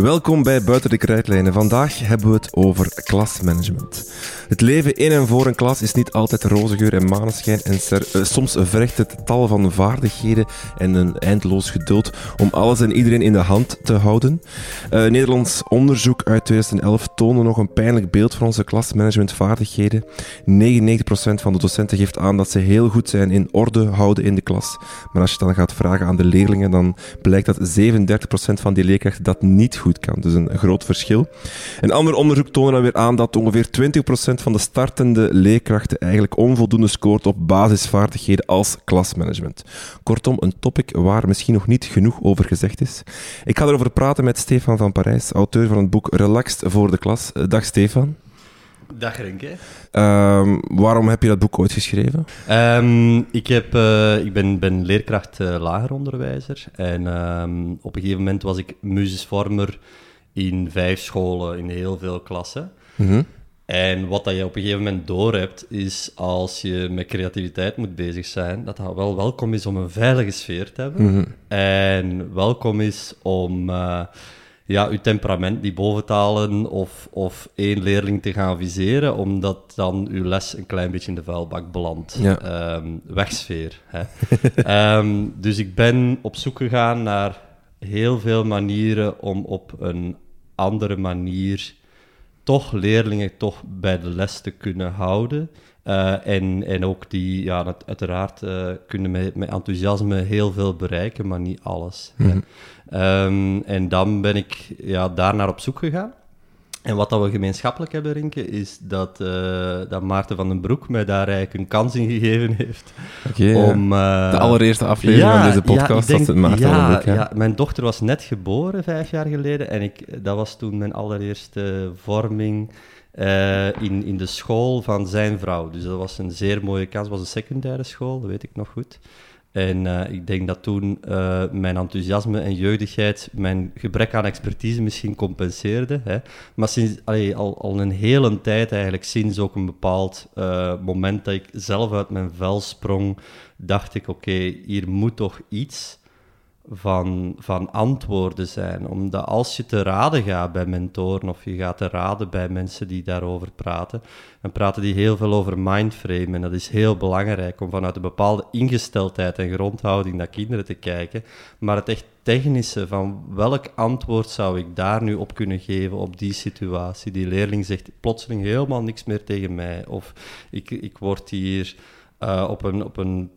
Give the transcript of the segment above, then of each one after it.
Welkom bij Buiten de Krijtlijnen. Vandaag hebben we het over klasmanagement. Het leven in en voor een klas is niet altijd roze geur en maneschijn en uh, soms vergt het tal van vaardigheden en een eindeloos geduld om alles en iedereen in de hand te houden. Uh, Nederlands onderzoek uit 2011 toonde nog een pijnlijk beeld van onze klasmanagementvaardigheden. 99% van de docenten geeft aan dat ze heel goed zijn in orde houden in de klas. Maar als je dan gaat vragen aan de leerlingen, dan blijkt dat 37% van die leerkrachten dat niet goed kan. Dus een groot verschil. Een ander onderzoek toonde dan weer aan dat ongeveer 20% van de startende leerkrachten eigenlijk onvoldoende scoort op basisvaardigheden als klasmanagement. Kortom, een topic waar misschien nog niet genoeg over gezegd is. Ik ga erover praten met Stefan van Parijs, auteur van het boek Relaxed voor de klas. Dag Stefan. Dag Renke. Um, waarom heb je dat boek ooit geschreven? Um, ik, heb, uh, ik ben, ben leerkracht uh, lageronderwijzer. En um, op een gegeven moment was ik musisvormer in vijf scholen in heel veel klassen. Mm -hmm. En wat dat je op een gegeven moment doorhebt, is als je met creativiteit moet bezig zijn, dat het wel welkom is om een veilige sfeer te hebben. Mm -hmm. En welkom is om... Uh, ja, uw temperament niet boventalen of, of één leerling te gaan viseren, omdat dan uw les een klein beetje in de vuilbak belandt. Ja. Um, wegsfeer. Hè. um, dus ik ben op zoek gegaan naar heel veel manieren om op een andere manier toch leerlingen toch bij de les te kunnen houden. Uh, en, en ook die, ja, uiteraard uh, kunnen met, met enthousiasme heel veel bereiken, maar niet alles. Mm -hmm. Um, en dan ben ik ja, daar naar op zoek gegaan. En wat dat we gemeenschappelijk hebben, Rinke, is dat, uh, dat Maarten van den Broek mij daar eigenlijk een kans in gegeven heeft. Okay, om, de allereerste aflevering ja, van deze podcast ja, denk, was het Maarten ja, van den Broek. Ja. mijn dochter was net geboren, vijf jaar geleden. En ik, dat was toen mijn allereerste vorming uh, in, in de school van zijn vrouw. Dus dat was een zeer mooie kans. Het was een secundaire school, dat weet ik nog goed. En uh, ik denk dat toen uh, mijn enthousiasme en jeugdigheid mijn gebrek aan expertise misschien compenseerde. Hè. Maar sinds, al, een hele tijd eigenlijk, sinds ook een bepaald moment dat ik zelf uit mijn vel sprong, dacht ik, oké, hier moet toch iets van, van antwoorden zijn. Omdat als je te raden gaat bij mentoren of je gaat te raden bij mensen die daarover praten, dan praten die heel veel over mindframe. En dat is heel belangrijk om vanuit een bepaalde ingesteldheid en grondhouding naar kinderen te kijken. Maar het echt technische van welk antwoord zou ik daar nu op kunnen geven op die situatie. Die leerling zegt plotseling helemaal niks meer tegen mij. Of ik, ik word hier uh, op een. Op een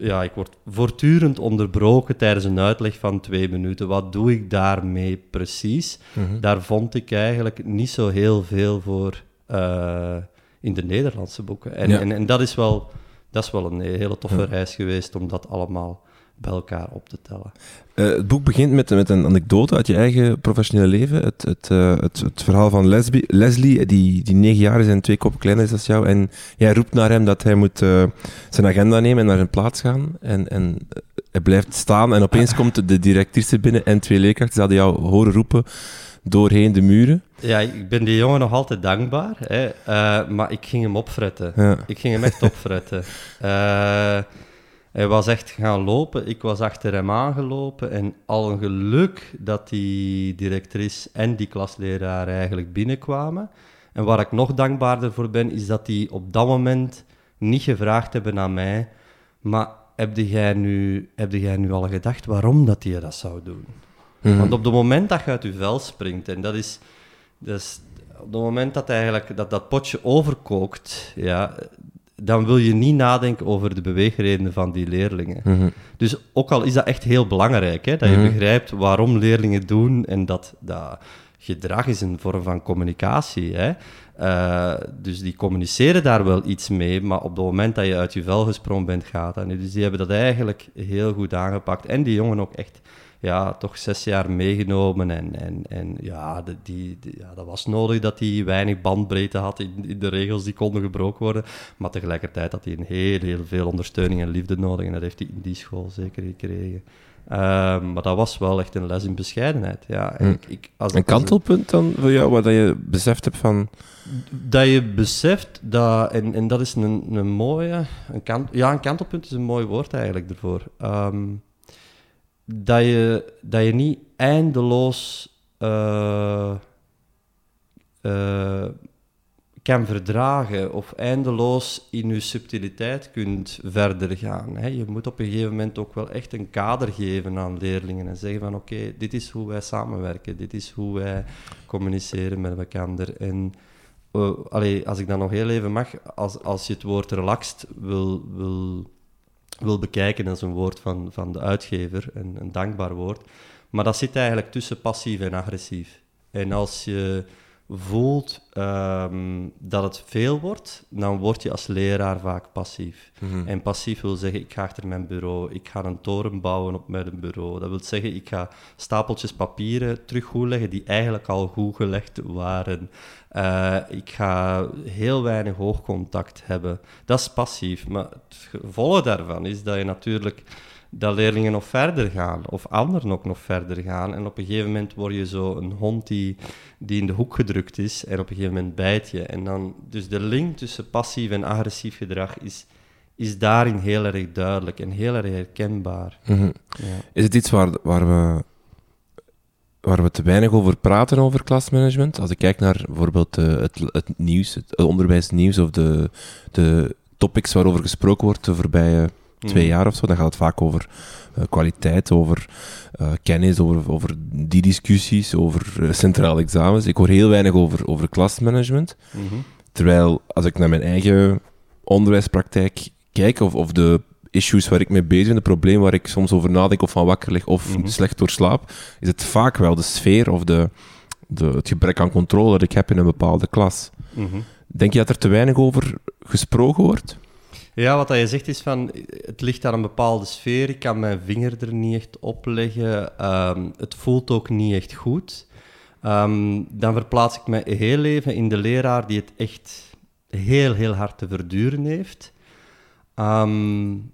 ja, ik word voortdurend onderbroken tijdens een uitleg van twee minuten. Wat doe ik daarmee precies? Mm -hmm. Daar vond ik eigenlijk niet zo heel veel voor uh, in de Nederlandse boeken. En, ja. en, en, dat, is wel, dat is wel een hele toffe ja. reis geweest om dat allemaal bij elkaar op te tellen. Uh, het boek begint met, met een anekdote uit je eigen professionele leven. Het, het, uh, het, het, verhaal van Leslie, Leslie, die, die negen jaar is en twee koppen kleiner is dan jou. En jij roept naar hem dat hij moet uh, zijn agenda nemen en naar zijn plaats gaan. En, en hij blijft staan en opeens komt de directrice binnen en twee leerkrachten. Ze hadden jou horen roepen doorheen de muren. Ja, ik ben die jongen nog altijd dankbaar. Hè, maar ik ging hem opfretten. Ja. Ik ging hem echt opfretten. Hij was echt gaan lopen, ik was achter hem aangelopen en al een geluk dat die directrice en die klasleraar eigenlijk binnenkwamen. En waar ik nog dankbaarder voor ben, is dat die op dat moment niet gevraagd hebben aan mij, maar heb jij nu, heb jij nu al gedacht waarom dat hij dat zou doen? Mm-hmm. Want op het moment dat je uit je vel springt, en dat is, dat is op het moment dat, eigenlijk, dat dat potje overkookt, ja, dan wil je niet nadenken over de beweegredenen van die leerlingen. Mm -hmm. Dus ook al is dat echt heel belangrijk, hè, dat je mm -hmm. begrijpt waarom leerlingen doen en dat, dat gedrag is een vorm van communicatie. Hè. Uh, dus die communiceren daar wel iets mee, maar op het moment dat je uit je vel gesprongen bent, gaat dat niet. Dus die hebben dat eigenlijk heel goed aangepakt. En die jongen ook echt ja, toch zes jaar meegenomen. En, en, en ja, de, die, die, ja, dat was nodig dat hij weinig bandbreedte had in, in, de regels die konden gebroken worden. Maar tegelijkertijd had hij een heel, heel veel ondersteuning en liefde nodig. En dat heeft hij in die school zeker gekregen. Um, maar dat was wel echt een les in bescheidenheid. Ja, hm. ik, ik, als een kantelpunt dan voor jou, wat je beseft hebt van... Dat je beseft dat, en, en dat is een, een mooie... Een kant, ja, een kantelpunt is een mooi woord eigenlijk ervoor. Um, dat je, dat je niet eindeloos eh, eh, kan verdragen of eindeloos in je subtiliteit kunt verder gaan. Hè. Je moet op een gegeven moment ook wel echt een kader geven aan leerlingen en zeggen van oké, dit is hoe wij samenwerken, dit is hoe wij communiceren met elkaar. En allee, als ik dan nog heel even mag, als, als je het woord relaxed wil, wil, wil bekijken, dat is een woord van, van de uitgever, een, een dankbaar woord, maar dat zit eigenlijk tussen passief en agressief. En als je voelt um, dat het veel wordt, dan word je als leraar vaak passief. Mm -hmm. En passief wil zeggen, ik ga achter mijn bureau, ik ga een toren bouwen op mijn bureau. Dat wil zeggen, ik ga stapeltjes papieren terug goed leggen die eigenlijk al goed gelegd waren. Uh, ik ga heel weinig oogcontact hebben. Dat is passief. Maar het gevolg daarvan is dat je natuurlijk dat leerlingen nog verder gaan, of anderen ook nog verder gaan. En op een gegeven moment word je zo een hond die, die in de hoek gedrukt is, en op een gegeven moment bijt je. En dan, dus de link tussen passief en agressief gedrag is, is daarin heel erg duidelijk en heel erg herkenbaar. Mm -hmm. ja. Is het iets waar, waar, we, waar we te weinig over praten, over klasmanagement? Als ik kijk naar bijvoorbeeld uh, het, het nieuws, het onderwijsnieuws of de, de topics waarover gesproken wordt de voorbije twee jaar of zo, dan gaat het vaak over uh, kwaliteit, over uh, kennis, over, over die discussies, over uh, centrale examens. Ik hoor heel weinig over, over klasmanagement. Mm -hmm. Terwijl, als ik naar mijn eigen onderwijspraktijk kijk, of, of de issues waar ik mee bezig ben, de problemen waar ik soms over nadenk of van wakker lig of mm -hmm. slecht door slaap, is het vaak wel de sfeer of de, de, het gebrek aan controle dat ik heb in een bepaalde klas. Mm -hmm. Denk je dat er te weinig over gesproken wordt? Ja, wat je zegt is van, het ligt aan een bepaalde sfeer, ik kan mijn vinger er niet echt op leggen, um, het voelt ook niet echt goed. Um, dan verplaats ik me heel even in de leraar die het echt heel, heel hard te verduren heeft. Um,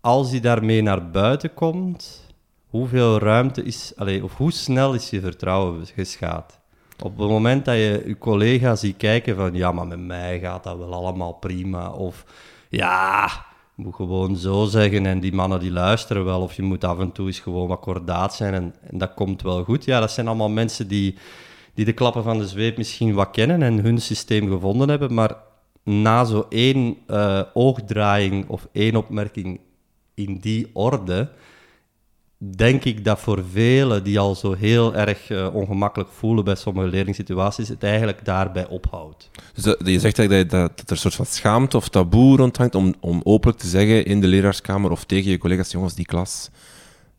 als hij daarmee naar buiten komt, hoeveel ruimte is, allez, of hoe snel is je vertrouwen geschaad? Op het moment dat je je collega ziet kijken van, ja, maar met mij gaat dat wel allemaal prima, of ja, moet gewoon zo zeggen en die mannen die luisteren wel, of je moet af en toe eens gewoon wat zijn en, en dat komt wel goed. Ja, dat zijn allemaal mensen die, die de klappen van de zweep misschien wat kennen en hun systeem gevonden hebben, maar na zo één uh, oogdraaiing of één opmerking in die orde, denk ik dat voor velen die al zo heel erg uh, ongemakkelijk voelen bij sommige leerlingssituaties, het eigenlijk daarbij ophoudt. Dus dat, je zegt eigenlijk dat, dat, er een soort van schaamte of taboe rondhangt om, om openlijk te zeggen in de leraarskamer of tegen je collega's, jongens, die klas,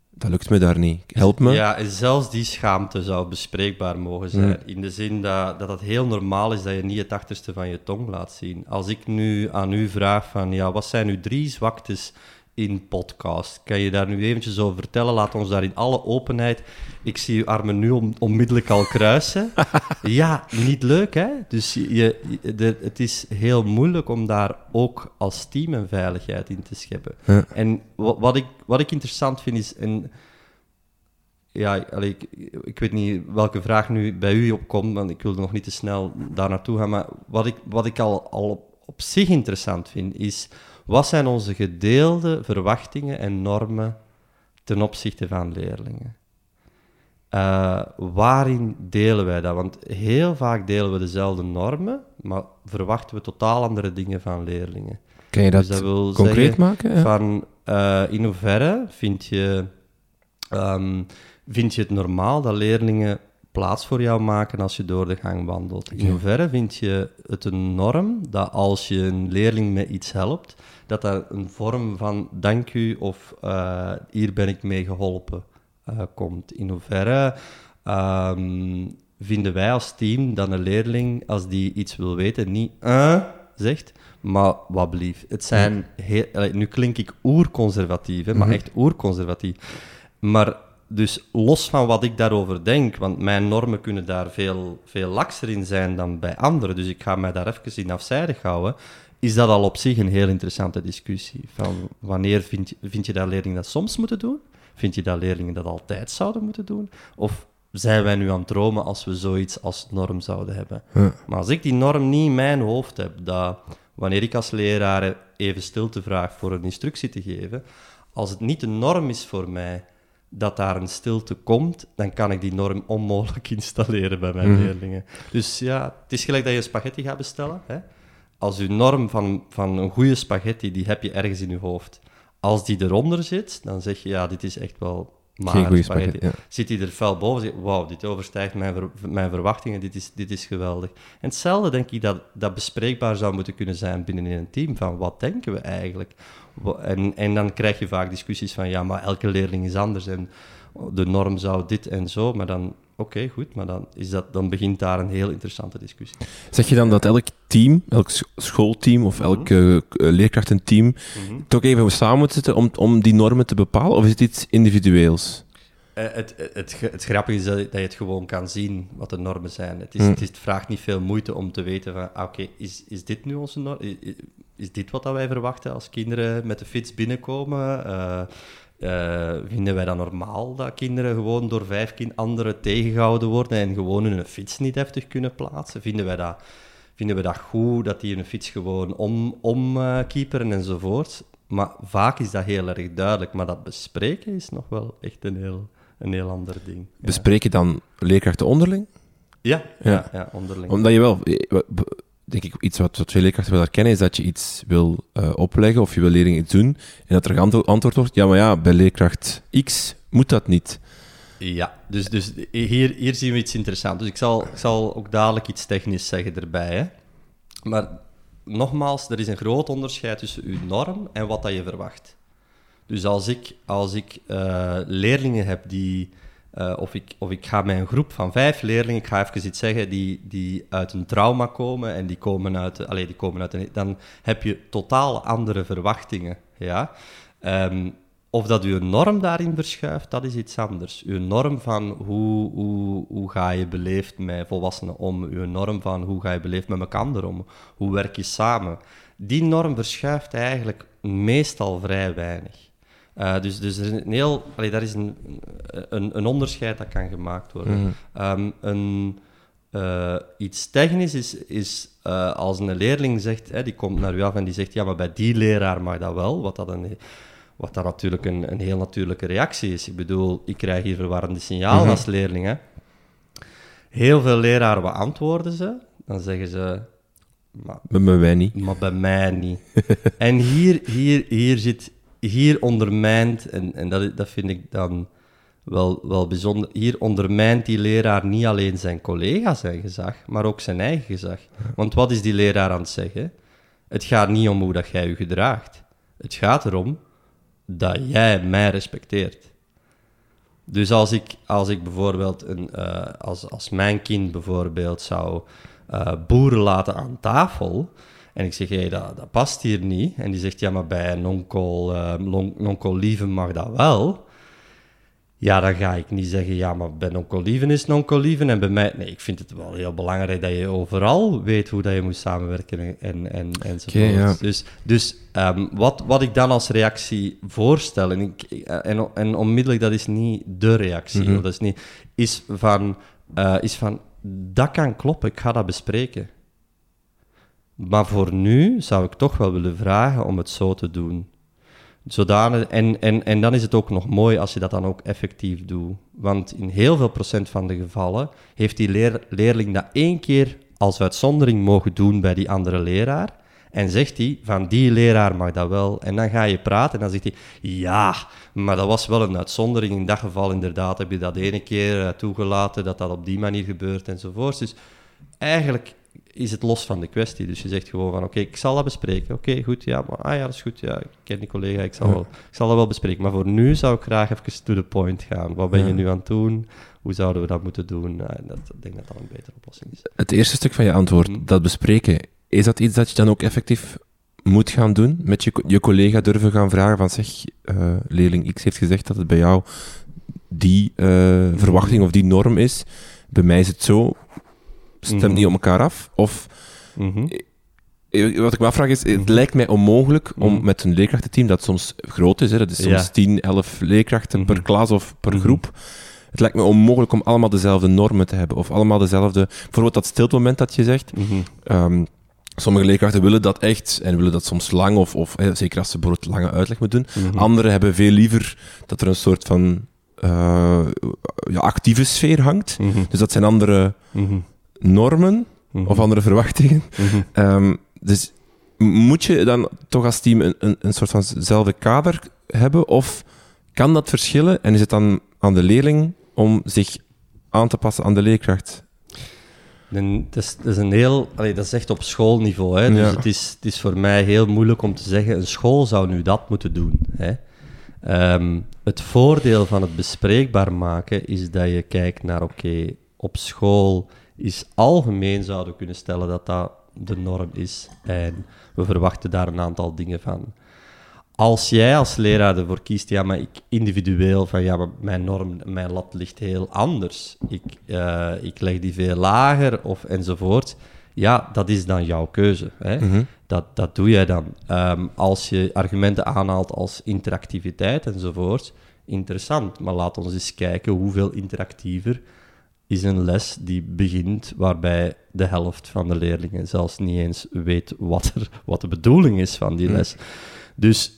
dat lukt me daar niet. Help me. Ja, en zelfs die schaamte zou bespreekbaar mogen zijn. Mm. In de zin dat, dat het heel normaal is dat je niet het achterste van je tong laat zien. Als ik nu aan u vraag van, ja, wat zijn uw drie zwaktes in podcast. Kan je daar nu eventjes over vertellen? Laat ons daar in alle openheid... Ik zie uw armen nu on onmiddellijk al kruisen. ja, niet leuk, hè? Dus je, de, het is heel moeilijk om daar ook als team een veiligheid in te scheppen. Ja. En wat, ik, wat ik interessant vind is... En, ja, allee, ik, ik weet niet welke vraag nu bij u opkomt, want ik wilde nog niet te snel daar naartoe gaan. Maar wat ik, wat ik al, al op, op zich interessant vind, is wat zijn onze gedeelde verwachtingen en normen ten opzichte van leerlingen? Uh, waarin delen wij dat? Want heel vaak delen we dezelfde normen, maar verwachten we totaal andere dingen van leerlingen. Kan je dat, dus dat wil concreet maken? Ja. Van uh, in hoeverre vind je, um, vind je het normaal dat leerlingen plaats voor jou maken als je door de gang wandelt? In hoeverre vind je het een norm dat als je een leerling met iets helpt, dat dat een vorm van dank u of uh, hier ben ik mee geholpen uh, komt? In hoeverre um, vinden wij als team dat een leerling, als die iets wil weten, niet uh, zegt, maar wat blief. Het zijn, heel, nu klink ik oerconservatief, hè, maar mm -hmm. echt oerconservatief. Maar dus los van wat ik daarover denk, want mijn normen kunnen daar veel, veel lakser in zijn dan bij anderen, dus ik ga mij daar even in afzijdig houden, is dat al op zich een heel interessante discussie. Van wanneer vind je, vind je dat leerlingen dat soms moeten doen? Vind je dat leerlingen dat altijd zouden moeten doen? Of zijn wij nu aan het dromen als we zoiets als norm zouden hebben? Ja. Maar als ik die norm niet in mijn hoofd heb, dat wanneer ik als leraar even stilte vraag voor een instructie te geven, als het niet de norm is voor mij dat daar een stilte komt, dan kan ik die norm onmogelijk installeren bij mijn Mhm. leerlingen. Dus ja, het is gelijk dat je spaghetti gaat bestellen. Hè? Als je norm van, van een goede spaghetti, die heb je ergens in je hoofd. Als die eronder zit, dan zeg je, ja, dit is echt wel Geen magere goede spaghetti. spaghetti. Ja. Zit hij er fel boven, zeg wauw, dit overstijgt mijn, ver- mijn verwachtingen, dit is, dit is geweldig. En hetzelfde denk ik dat dat bespreekbaar zou moeten kunnen zijn binnen in een team, van wat denken we eigenlijk? En, en dan krijg je vaak discussies van, ja, maar elke leerling is anders en de norm zou dit en zo, maar dan, oké, goed, maar dan, is dat, dan begint daar een heel interessante discussie. Zeg je dan dat elk team, elk sch- schoolteam of elk uh, leerkrachtenteam toch even samen moet zitten om, om die normen te bepalen? Of is het iets individueels? Eh, het, het, het, ge- het grappige is dat, dat je het gewoon kan zien wat de normen zijn. Het, is, Hmm. het, is- vraagt niet veel moeite om te weten van, ah, oké, is, is dit nu onze norm? Is, dit wat dat wij verwachten als kinderen met de fiets binnenkomen? Eh, eh, vinden wij dat normaal dat kinderen gewoon door vijf kind anderen tegengehouden worden en gewoon hun fiets niet heftig kunnen plaatsen? Vinden wij dat, vinden we dat goed dat die hun fiets gewoon om, omkeeperen enzovoort? Maar vaak is dat heel erg duidelijk, maar dat bespreken is nog wel echt een heel, een heel ander ding. Ja. Bespreek je dan leerkrachten onderling? Ja, Ja. ja. ja, onderling. Omdat je wel, eh, denk ik, iets wat, wat veel leerkrachten wel herkennen, is dat je iets wil eh, opleggen of je wil leerlingen iets doen en dat er geantwo- antwoord wordt, ja, maar ja, bij leerkracht X moet dat niet. Ja, dus, dus hier, hier zien we iets interessants. Dus ik zal, ik zal ook dadelijk iets technisch zeggen erbij. Hè. Maar nogmaals, er is een groot onderscheid tussen uw norm en wat dat je verwacht. Dus als ik, als ik eh, leerlingen heb die... eh, of, ik, of ik ga met een groep van vijf leerlingen, ik ga even iets zeggen, die, die uit een trauma komen en die komen uit... Allee, die komen uit een, dan heb je totaal andere verwachtingen. Ja? Ehm, of dat uw norm daarin verschuift, dat is iets anders. Uw norm van hoe, hoe, hoe ga je beleefd met volwassenen om, uw norm van hoe ga je beleefd met elkaar om, hoe werk je samen, die norm verschuift eigenlijk meestal vrij weinig. Eh, dus, dus er is een heel, allee, daar is een, een, een onderscheid dat kan gemaakt worden. Mhm. Ehm, een, eh, iets technisch is, is eh, als een leerling zegt, hè, die komt naar u af en die zegt, ja, maar bij die leraar mag dat wel, wat dat, een, wat dat natuurlijk een, een heel natuurlijke reactie is. Ik bedoel, ik krijg hier verwarrende signalen Mhm. als leerling. Hè. Heel veel leraren, wat antwoorden ze? Dan zeggen ze, maar Bij mij niet. maar bij mij niet. en hier, hier, hier zit, hier ondermijnt, en, en dat, dat vind ik dan wel, wel bijzonder, hier ondermijnt die leraar niet alleen zijn collega zijn gezag, maar ook zijn eigen gezag. Want wat is die leraar aan het zeggen? Het gaat niet om hoe dat jij je gedraagt. Het gaat erom dat jij mij respecteert. Dus als ik, als ik bijvoorbeeld, een, eh, als, als mijn kind bijvoorbeeld zou eh, boeren laten aan tafel, en ik zeg, hé, dat, dat past hier niet, en die zegt, ja, maar bij een onkel, eh, lon- onkel Lieve mag dat wel, ja, dan ga ik niet zeggen, ja, maar bij onkel Lieven is onkel Lieven, en bij mij, nee, ik vind het wel heel belangrijk dat je overal weet hoe dat je moet samenwerken en, en, en, enzovoort. Ja. Dus, dus ehm, wat, wat ik dan als reactie voorstel, en, ik, en, en onmiddellijk, dat is niet de reactie, Mhm. dat is, niet, is, van, eh, is van, dat kan kloppen, ik ga dat bespreken. Maar voor nu zou ik toch wel willen vragen om het zo te doen. Zodanig, en, en, en dan is het ook nog mooi als je dat dan ook effectief doet. Want in heel veel procent van de gevallen heeft die leer- leerling dat één keer als uitzondering mogen doen bij die andere leraar. En zegt hij, van die leraar mag dat wel. En dan ga je praten en dan zegt hij, ja, maar dat was wel een uitzondering. In dat geval inderdaad heb je dat ene keer eh, toegelaten, dat dat op die manier gebeurt enzovoort. Dus eigenlijk is het los van de kwestie. Dus je zegt gewoon van, oké, ik zal dat bespreken. Oké, goed, ja, maar, ah ja, dat is goed. Ja, ik ken die collega, ik zal, Ja. wel, ik zal dat wel bespreken. Maar voor nu zou ik graag even to the point gaan. Wat ben je nu aan het doen? Hoe zouden we dat moeten doen? En dat, ik denk dat dat een betere oplossing is. Het eerste stuk van je antwoord, Mhm. dat bespreken, is dat iets dat je dan ook effectief moet gaan doen? Met je, je collega durven gaan vragen van zeg, eh, leerling X heeft gezegd dat het bij jou die eh, verwachting of die norm is. Bij mij is het zo. Stemt Mhm. niet op elkaar af? Of Mhm. eh, wat ik me afvraag is, het Mhm. lijkt mij onmogelijk om Mhm. met een leerkrachtenteam, dat soms groot is, hè, dat is soms Ja. 10, 11 leerkrachten per Mhm. klas of per Mhm. groep. Het lijkt me onmogelijk om allemaal dezelfde normen te hebben. Of allemaal dezelfde... Bijvoorbeeld dat stiltemoment dat je zegt. Mhm. Ehm, sommige leerkrachten willen dat echt en willen dat soms lang, of, of hè, zeker als ze bijvoorbeeld lange uitleg moeten doen. Mhm. Anderen hebben veel liever dat er een soort van eh, ja, actieve sfeer hangt. Mhm. Dus dat zijn andere Mhm. Normen Mhm. of andere verwachtingen. Mhm. Ehm, dus moet je dan toch als team een, een, een soort vanzelfde kader hebben? Of kan dat verschillen en is het dan aan de leerling om zich aan te passen aan de leerkracht? En dat, is, een heel... allee, dat is echt op schoolniveau. Hè? Dus Ja. het, is, het is voor mij heel moeilijk om te zeggen, een school zou nu dat moeten doen. Hè? Ehm, het voordeel van het bespreekbaar maken is dat je kijkt naar, oké, op school is algemeen, zouden we kunnen stellen dat dat de norm is. En we verwachten daar een aantal dingen van. Als jij als leraar ervoor kiest, ja, maar ik individueel van ja, maar mijn norm, mijn lat ligt heel anders. Ik, eh, ik leg die veel lager of enzovoort. Ja, dat is dan jouw keuze. Hè? Mhm. Dat, dat doe jij dan. Ehm, als je argumenten aanhaalt als interactiviteit enzovoort, interessant. Maar laat ons eens kijken hoeveel interactiever is een les die begint waarbij de helft van de leerlingen zelfs niet eens weet wat, er, wat de bedoeling is van die Hmm. les. Dus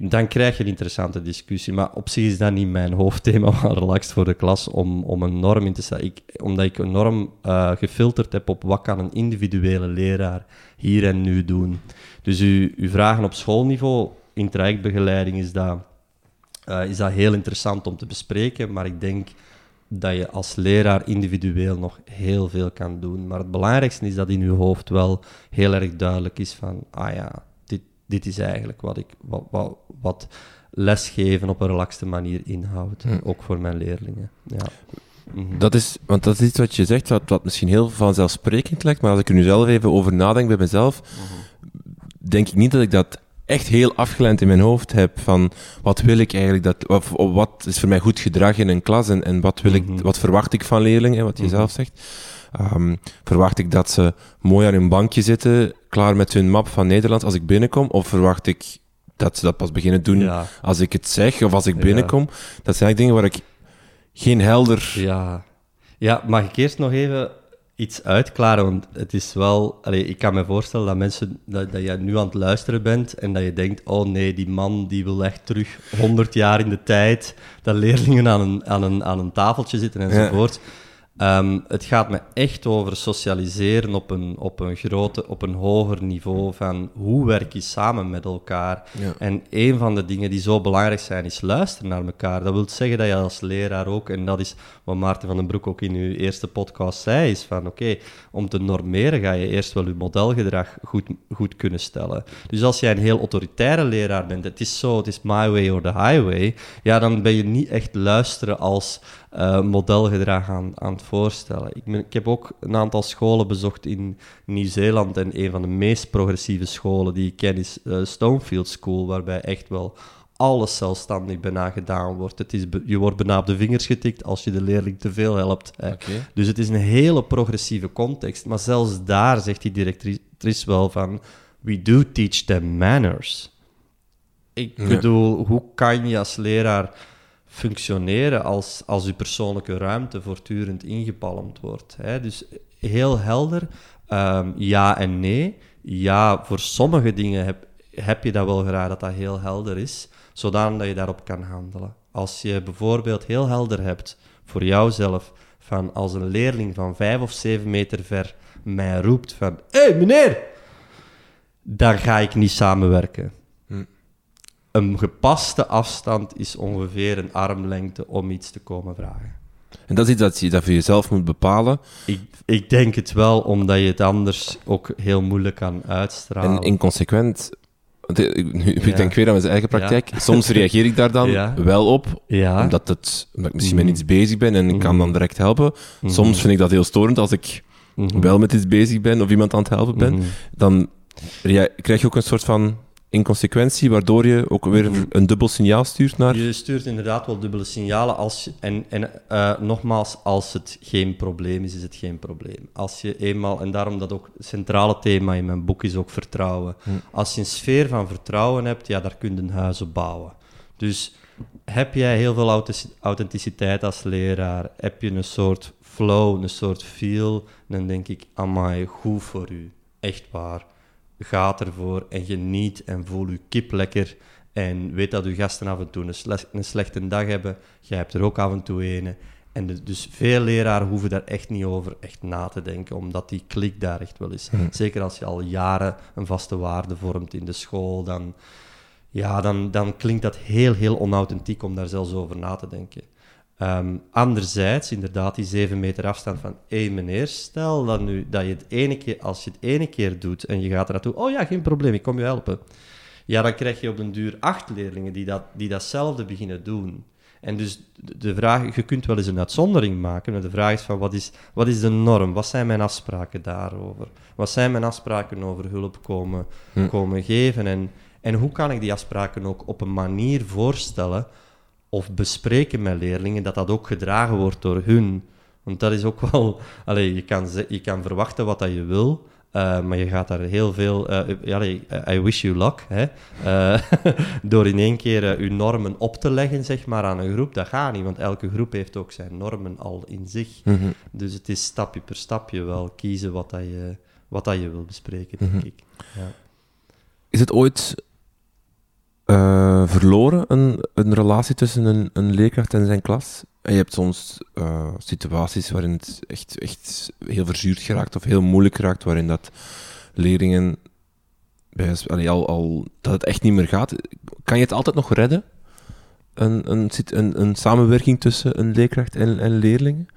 dan krijg je een interessante discussie. Maar op zich is dat niet mijn hoofdthema van Relaxed voor de klas om, om een norm in te stellen. Ik, omdat ik een norm eh, gefilterd heb op wat kan een individuele leraar hier en nu doen. Dus u, uw vragen op schoolniveau, in trajectbegeleiding, is dat, eh, is dat heel interessant om te bespreken. Maar ik denk dat je als leraar individueel nog heel veel kan doen. Maar het belangrijkste is dat in uw hoofd wel heel erg duidelijk is van, ah ja, dit, dit is eigenlijk wat, ik, wat, wat, wat lesgeven op een relaxte manier inhoudt. Hm. Ook voor mijn leerlingen. Ja. Mhm. Dat is, want dat is iets wat je zegt, wat, wat misschien heel vanzelfsprekend lijkt, maar als ik er nu zelf even over nadenk bij mezelf, denk ik niet dat ik dat echt heel afgeleid in mijn hoofd heb van wat wil ik eigenlijk, dat, of, of wat is voor mij goed gedrag in een klas en, en wat, wil ik, Mhm. wat verwacht ik van leerlingen, wat je Mhm. zelf zegt. Ehm, verwacht ik dat ze mooi aan hun bankje zitten, klaar met hun map van Nederlands als ik binnenkom, of verwacht ik dat ze dat pas beginnen doen Ja, als ik het zeg of als ik Ja. binnenkom? Dat zijn eigenlijk dingen waar ik geen helder... ja. ja, mag ik eerst nog even iets uitklaren? Want het is wel... Allee, ik kan me voorstellen dat mensen... Dat, dat je nu aan het luisteren bent en dat je denkt... Oh nee, die man die wil echt terug 100 jaar in de tijd... Dat leerlingen aan een, aan een, aan een tafeltje zitten enzovoort. Ehm, het gaat me echt over socialiseren op een, op een grote, op een hoger niveau van hoe werk je samen met elkaar. Ja. En een van de dingen die zo belangrijk zijn, is luisteren naar elkaar. Dat wil zeggen dat je als leraar ook, en dat is wat Maarten van den Broek ook in uw eerste podcast zei, is van oké, om te normeren ga je eerst wel je modelgedrag goed, goed kunnen stellen. Dus als jij een heel autoritaire leraar bent, het is zo, het is my way or the highway, ja, dan ben je niet echt luisteren als eh, modelgedrag aan, aan het voorstellen. Ik, ben- ik heb ook een aantal scholen bezocht in Nieuw-Zeeland en een van de meest progressieve scholen die ik ken is eh, Stonefield School, waarbij echt wel alles zelfstandig bijna gedaan wordt. Het is je wordt bijna op de vingers getikt als je de leerling te veel helpt. hè. Dus het is een hele progressieve context. Maar zelfs daar zegt die directrice wel van... We do teach them manners. Ik Ja. bedoel, hoe kan je als leraar functioneren als, als je persoonlijke ruimte voortdurend ingepalmd wordt? Hè? Dus heel helder, ehm, ja en nee. Ja, voor sommige dingen heb, heb je dat wel graag dat dat heel helder is, zodanig dat je daarop kan handelen. Als je bijvoorbeeld heel helder hebt voor jouzelf, van als een leerling van vijf of zeven meter ver mij roept van hé hey, meneer, dan ga ik niet samenwerken. Een gepaste afstand is ongeveer een armlengte om iets te komen vragen. En dat is iets dat je dat voor jezelf moet bepalen. Ik, ik denk het wel, omdat je het anders ook heel moeilijk kan uitstralen. En inconsequent. ik- Nu, ik Ja. denk weer aan mijn eigen praktijk. Soms reageer ik daar dan Ja. wel op, omdat, het, omdat ik misschien met Mhm. iets bezig ben en ik kan Mhm. dan direct helpen. Mhm. Soms vind ik dat heel storend als ik Mhm. wel met iets bezig ben of iemand aan het helpen ben. Mhm. Dan krijg je ook een soort van inconsequentie, waardoor je ook weer Mhm. een dubbel signaal stuurt naar... Je stuurt inderdaad wel dubbele signalen. Als je, en en eh, nogmaals, als het geen probleem is, is het geen probleem. Als je eenmaal, en daarom dat ook het centrale thema in mijn boek is ook vertrouwen. Hm. Als je een sfeer van vertrouwen hebt, ja, daar kun je huizen bouwen. Dus heb jij heel veel authentici- authenticiteit als leraar, heb je een soort flow, een soort feel, dan denk ik, amai, goed voor u. Echt waar. Gaat ervoor en geniet en voel uw kip lekker En weet dat uw gasten af en toe een, sle- een slechte dag hebben. Jij hebt er ook af en toe een. En de- dus veel leraren hoeven daar echt niet over echt na te denken, omdat die klik daar echt wel is. Zeker als je al jaren een vaste waarde vormt in de school, dan, ja, dan, dan klinkt dat heel, heel onauthentiek om daar zelfs over na te denken. Ehm, anderzijds, inderdaad, die zeven meter afstand van hé meneer, stel dat, nu, dat je het ene keer, als je het ene keer doet en je gaat er naartoe, oh ja, geen probleem, ik kom je helpen. Ja, dan krijg je op den duur acht leerlingen die, dat, die datzelfde beginnen doen. En dus de- de vraag, je kunt wel eens een uitzondering maken, maar de vraag is van wat is, wat is de norm? Wat zijn mijn afspraken daarover? Wat zijn mijn afspraken over hulp komen, Hm. komen geven? En, en hoe kan ik die afspraken ook op een manier voorstellen of bespreken met leerlingen dat dat ook gedragen wordt door hun? Want dat is ook wel... Allee, je, kan, je kan verwachten wat dat je wil, eh, maar je gaat daar heel veel... allee, I wish you luck, hè. Door in één keer je normen op te leggen, zeg maar, aan een groep. Dat gaat niet, want elke groep heeft ook zijn normen al in zich. Mhm. Dus het is stapje per stapje wel kiezen wat, dat je, wat dat je wil bespreken, denk Mhm. ik. Ja. Is het ooit eh, verloren, een, een relatie tussen een, een leerkracht en zijn klas? En je hebt soms eh, situaties waarin het echt, echt heel verzuurd geraakt of heel moeilijk geraakt, waarin dat leerlingen bij, allee, al, al, dat het echt niet meer gaat. Kan je het altijd nog redden? Een, een, een, een samenwerking tussen een leerkracht en, en leerlingen?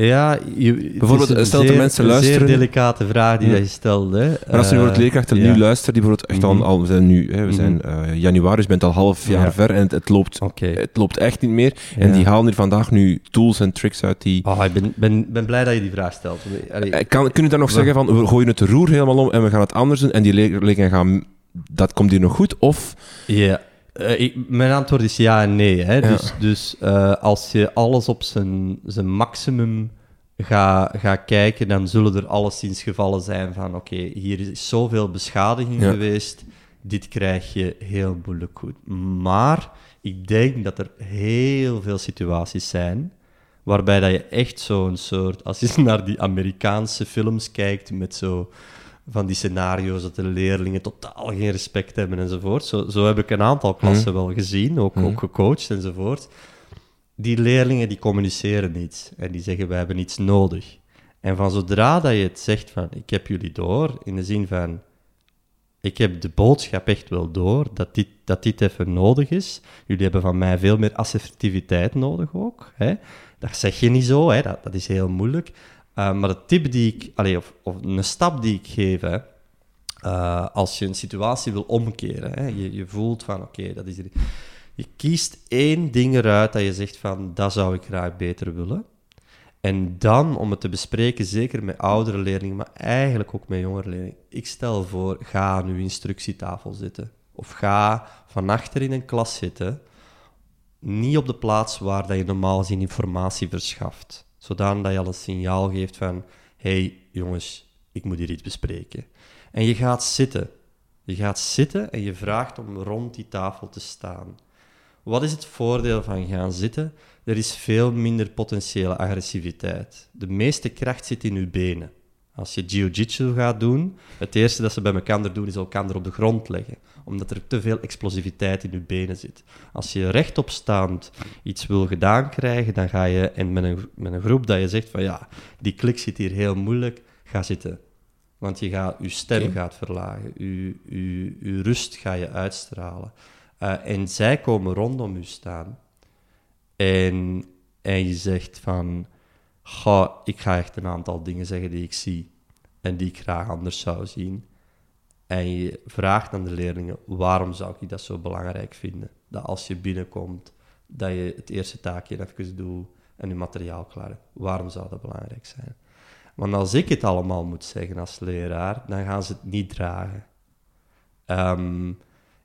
Ja, je, het Bijvoorbeeld, is een stel dat zeer, mensen een luisteren- zeer delicate vraag die Ja. je stelde. hè. Maar als je Eh, leerkrachten ja. nu luisteren, die bijvoorbeeld echt Mhm. al, al we zijn nu, hè, we Mhm. zijn eh, januari, dus je bent al half jaar Ja. ver en het, het loopt het loopt echt niet meer. En die halen hier vandaag nu tools en tricks uit die... Oh, ik ben, ben, ben blij dat je die vraag stelt. Allee, Eh, Kan, kun je dan nog zeggen van, we gooien het roer helemaal om en we gaan het anders doen en die leerlingen gaan... Dat komt hier nog goed? Of... Ja, eh, ik- mijn antwoord is ja en nee. Hè. Ja. Dus, dus eh, als je alles op zijn, zijn maximum gaat gaat kijken, dan zullen er alleszins gevallen zijn van oké, hier is zoveel beschadiging Ja. geweest, dit krijg je heel moeilijk goed. Maar ik denk dat er heel veel situaties zijn waarbij dat je echt zo'n soort, als je naar die Amerikaanse films kijkt met zo van die scenario's dat de leerlingen totaal geen respect hebben enzovoort. Zo, zo heb ik een aantal klassen wel gezien, ook, ook gecoacht enzovoort. Die leerlingen die communiceren niet en die zeggen wij hebben iets nodig. En van zodra dat je het zegt van ik heb jullie door, in de zin van ik heb de boodschap echt wel door dat dit, dat dit even nodig is. Jullie hebben van mij veel meer assertiviteit nodig ook. Hè? Dat zeg je niet zo, hè? Dat, dat is heel moeilijk. Uh, maar de tip die ik, of, of een stap die ik geef, uh, als je een situatie wil omkeren, hè, je, je voelt van oké, dat is er. Je kiest één ding eruit dat je zegt van dat zou ik graag beter willen. En dan, om het te bespreken, zeker met oudere leerlingen, maar eigenlijk ook met jongere leerlingen. Ik stel voor, ga aan uw instructietafel zitten. Of ga van achter in een klas zitten. Niet op de plaats waar dat je normaal gezien informatie verschaft. Zodanig dat je al een signaal geeft van... hey, jongens, ik moet hier iets bespreken. En je gaat zitten. Je gaat zitten en je vraagt om rond die tafel te staan. Wat is het voordeel van gaan zitten? Er is veel minder potentiële agressiviteit. De meeste kracht zit in je benen. Als je jiu-jitsu gaat doen, het eerste dat ze bij elkaar doen, is elkaar op de grond leggen. Omdat er te veel explosiviteit in je benen zit. Als je rechtopstaand iets wil gedaan krijgen, dan ga je, en met een, met een groep dat je zegt van ja, die klik zit hier heel moeilijk, ga zitten. Want je, gaat, je stem okay. gaat verlagen, je, je, je rust ga je uitstralen. Uh, en zij komen rondom u staan. En, en je zegt van, ga, ik ga echt een aantal dingen zeggen die ik zie en die ik graag anders zou zien. En je vraagt aan de leerlingen, waarom zou ik dat zo belangrijk vinden? Dat als je binnenkomt, dat je het eerste taakje even doet en je materiaal klaar hebt. Waarom zou dat belangrijk zijn? Want als ik het allemaal moet zeggen als leraar, dan gaan ze het niet dragen. Um,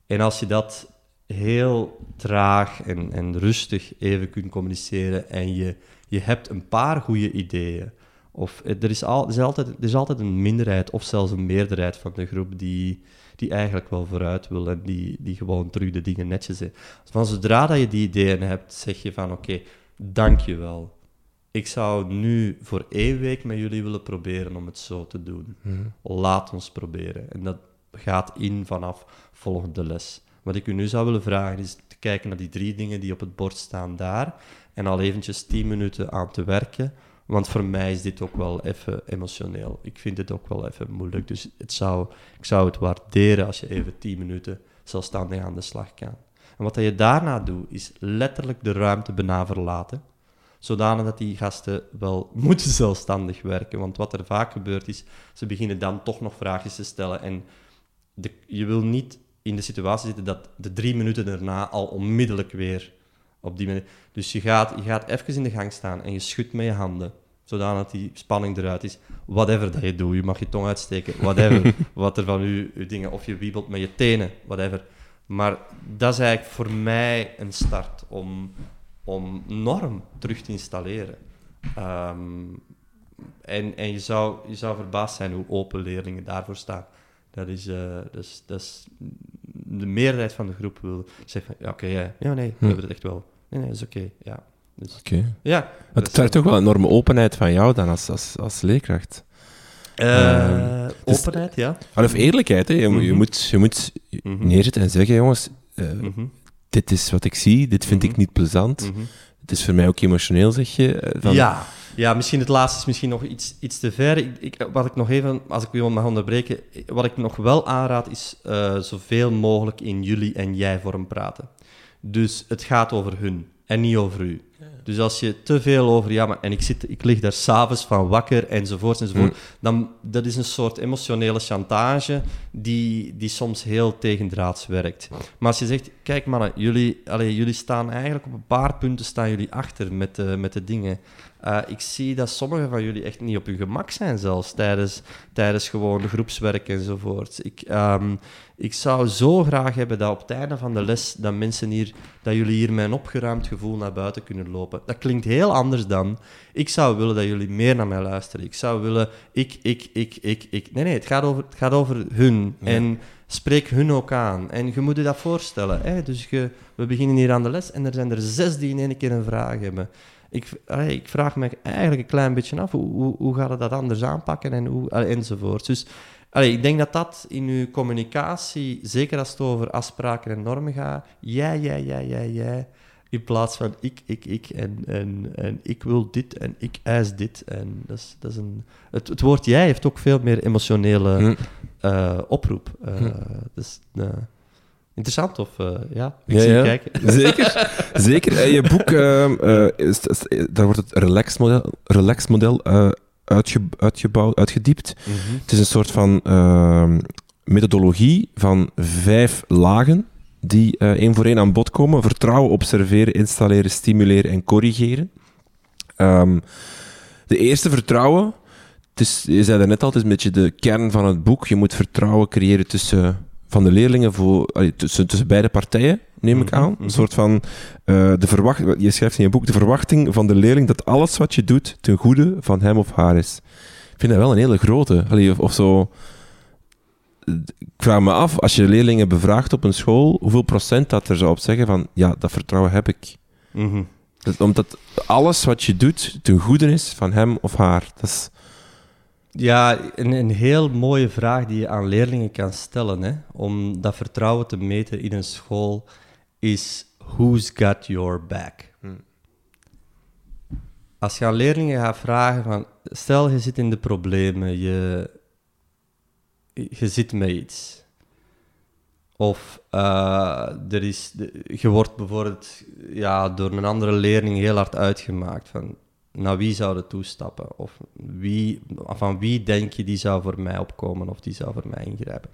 en als je dat heel traag en, en rustig even kunt communiceren en je, je hebt een paar goede ideeën, of er is, al, er, is altijd, er is altijd een minderheid of zelfs een meerderheid van de groep die, die eigenlijk wel vooruit wil en die, die gewoon terug de dingen netjes zet. Van zodra dat je die ideeën hebt, zeg je van oké, okay, dank je wel. Ik zou nu voor één week met jullie willen proberen om het zo te doen. Mhm. Mm-hmm. Laat ons proberen. En dat gaat in vanaf volgende les. Wat ik u nu zou willen vragen is te kijken naar die drie dingen die op het bord staan daar en al eventjes tien minuten aan te werken. Want voor mij is dit ook wel even emotioneel. Ik vind het ook wel even moeilijk. Dus het zou, ik zou het waarderen als je even tien minuten zelfstandig aan de slag kan. En wat je daarna doet, is letterlijk de ruimte bijna verlaten. Zodanig dat die gasten wel moeten zelfstandig werken. Want wat er vaak gebeurt is, ze beginnen dan toch nog vragen te stellen. En je wil niet in de situatie zitten dat de drie minuten daarna al onmiddellijk weer op die manier. Dus je gaat, je gaat even in de gang staan en je schudt met je handen, zodat die spanning eruit is. Whatever dat je doet, je mag je tong uitsteken, whatever. wat er van je, je dingen, of je wiebelt met je tenen, whatever. Maar dat is eigenlijk voor mij een start om, om norm terug te installeren. Ehm, en en je, zou, je zou verbaasd zijn hoe open leerlingen daarvoor staan. Dat is, uh, dat is, dat is de meerderheid van de groep wil zeggen ja, oké, ja, ja, nee, we hm. hebben het echt wel. Nee, nee, dat is oké, ja. Dus, oké. Ja. Het vraagt toch wel een enorme openheid van jou dan als, als, als leerkracht. Uh, openheid, ja. Of eerlijkheid, hè. Je, je mhm. moet, je moet mhm. neerzetten en zeggen, jongens, uh, dit is wat ik zie, dit vind ik niet plezant. Het is voor mij ook emotioneel, zeg je. Van, ja. Ja, misschien het laatste is misschien nog iets, iets te ver. Ik, ik, wat ik nog even, als ik u mag onderbreken, wat ik nog wel aanraad is uh, zoveel mogelijk in jullie en jij vorm praten. Dus het gaat over hun en niet over u. Dus als je te veel over, ja, maar en ik, zit, ik lig daar s'avonds van wakker enzovoort enzovoort, mm. dan dat is een soort emotionele chantage die, die soms heel tegendraads werkt. Maar als je zegt, kijk mannen, jullie, allez, jullie staan eigenlijk op een paar punten staan jullie achter met de, met de dingen. Uh, ik zie dat sommige van jullie echt niet op hun gemak zijn, zelfs tijdens, tijdens gewoon groepswerk enzovoort. Ik, um, ik zou zo graag hebben dat op het einde van de les dat mensen hier, dat jullie hier met een opgeruimd gevoel naar buiten kunnen lopen. Dat klinkt heel anders dan. Ik zou willen dat jullie meer naar mij luisteren. Ik zou willen, ik, ik, ik, ik, ik. Nee, nee, het gaat over, het gaat over hun. En spreek hun ook aan. En je moet je dat voorstellen. Hè? Dus je, we beginnen hier aan de les en er zijn er zes die in één keer een vraag hebben. Ik, ik vraag me eigenlijk een klein beetje af, hoe, hoe, hoe gaat het dat anders aanpakken en hoe, enzovoort. Dus allee, ik denk dat dat in uw communicatie, zeker als het over afspraken en normen gaat, jij, jij, jij, jij, jij, in plaats van ik, ik, ik en, en, en ik wil dit en ik eis dit. En dat is, dat is een, het, het woord jij heeft ook veel meer emotionele hm. uh, oproep. Uh, hm. dus, uh, Interessant, of uh, ja? Ik ja, zie ja. kijken. Zeker, zeker. In je boek, uh, is, daar wordt het relax-model relax model, uitge, uitgebouwd, uitgediept. Mm -hmm. Het is een soort van ehm, methodologie van vijf lagen die één voor één aan bod komen. Vertrouwen, observeren, installeren, stimuleren en corrigeren. Um, de eerste, vertrouwen. Het is, je zei net al, het is een beetje de kern van het boek. Je moet vertrouwen creëren tussen van de leerlingen voor, tussen, tussen beide partijen, neem ik mhm, aan. Een mhm. soort van, uh, de verwacht, je schrijft in je boek, de verwachting van de leerling dat alles wat je doet ten goede van hem of haar is. Ik vind dat wel een hele grote. Allee, of, of zo... Ik vraag me af, als je leerlingen bevraagt op een school, hoeveel procent dat er zou op zeggen van, ja, dat vertrouwen heb ik. Mm omdat alles wat je doet ten goede is van hem of haar. Dat is ja, een, een heel mooie vraag die je aan leerlingen kan stellen hè, om dat vertrouwen te meten in een school is who's got your back? Hmm. Als je aan leerlingen gaat vragen van stel je zit in de problemen, je, je zit met iets. Of uh, er is, je wordt bijvoorbeeld ja, door een andere leerling heel hard uitgemaakt van naar wie zou het toestappen? Of wie, van wie denk je die zou voor mij opkomen of die zou voor mij ingrijpen?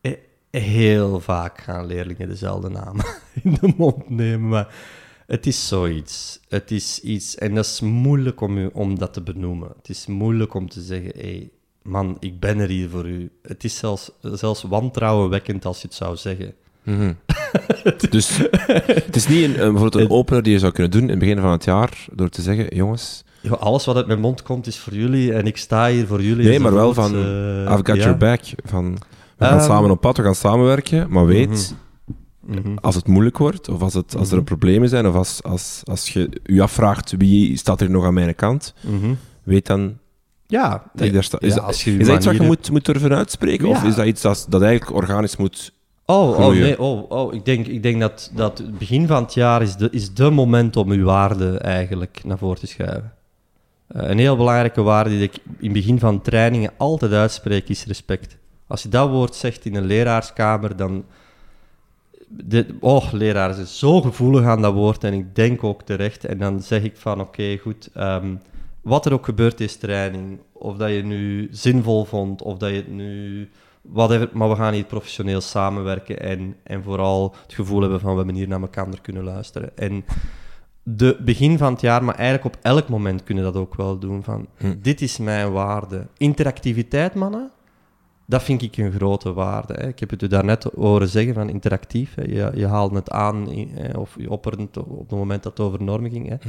Eh, heel vaak gaan leerlingen dezelfde namen in de mond nemen, maar het is zoiets. Het is iets, en dat is moeilijk om, u, om dat te benoemen. Het is moeilijk om te zeggen, hé, hey, man, ik ben er hier voor u. Het is zelfs, zelfs wantrouwenwekkend als je het zou zeggen. Mhm. dus het is niet een, bijvoorbeeld een opener die je zou kunnen doen in het begin van het jaar door te zeggen, jongens... Ja, alles wat uit mijn mond komt is voor jullie en ik sta hier voor jullie. Nee, maar wel van, uh, I've got your back. Van, we gaan ehm, samen op pad, we gaan samenwerken, maar weet... Mhm. Mhm. Als het moeilijk wordt, of als, het, als er mhm. problemen zijn, of als, als, als je je afvraagt wie staat er nog aan mijn kant, weet dan ja, dat ik daar sta. Is, ja, dat, is dat iets wat je moet, moet durven uitspreken? Of is dat iets dat, dat eigenlijk organisch moet Oh, oh nee, oh, oh. Ik, denk, ik denk dat, dat het begin van het jaar is de, is de moment om uw waarde eigenlijk naar voren te schuiven. Eh, een heel belangrijke waarde die ik in het begin van trainingen altijd uitspreek, is respect. Als je dat woord zegt in een leraarskamer, dan... De, oh, leraar zijn zo gevoelig aan dat woord en ik denk ook terecht. En dan zeg ik van, oké, goed, ehm, wat er ook gebeurt is training, of dat je nu zinvol vond, of dat je het nu... Whatever, maar we gaan hier professioneel samenwerken en, en vooral het gevoel hebben van we hebben hier naar elkaar kunnen luisteren. En de begin van het jaar, maar eigenlijk op elk moment kunnen dat ook wel doen. Van, Hm. Dit is mijn waarde. Interactiviteit, mannen, dat vind ik een grote waarde. Hè. Ik heb het u daarnet horen zeggen van interactief. Hè. Je, je haalde het aan hè, of je opperde het op het moment dat het over normen ging. Hè. Hm.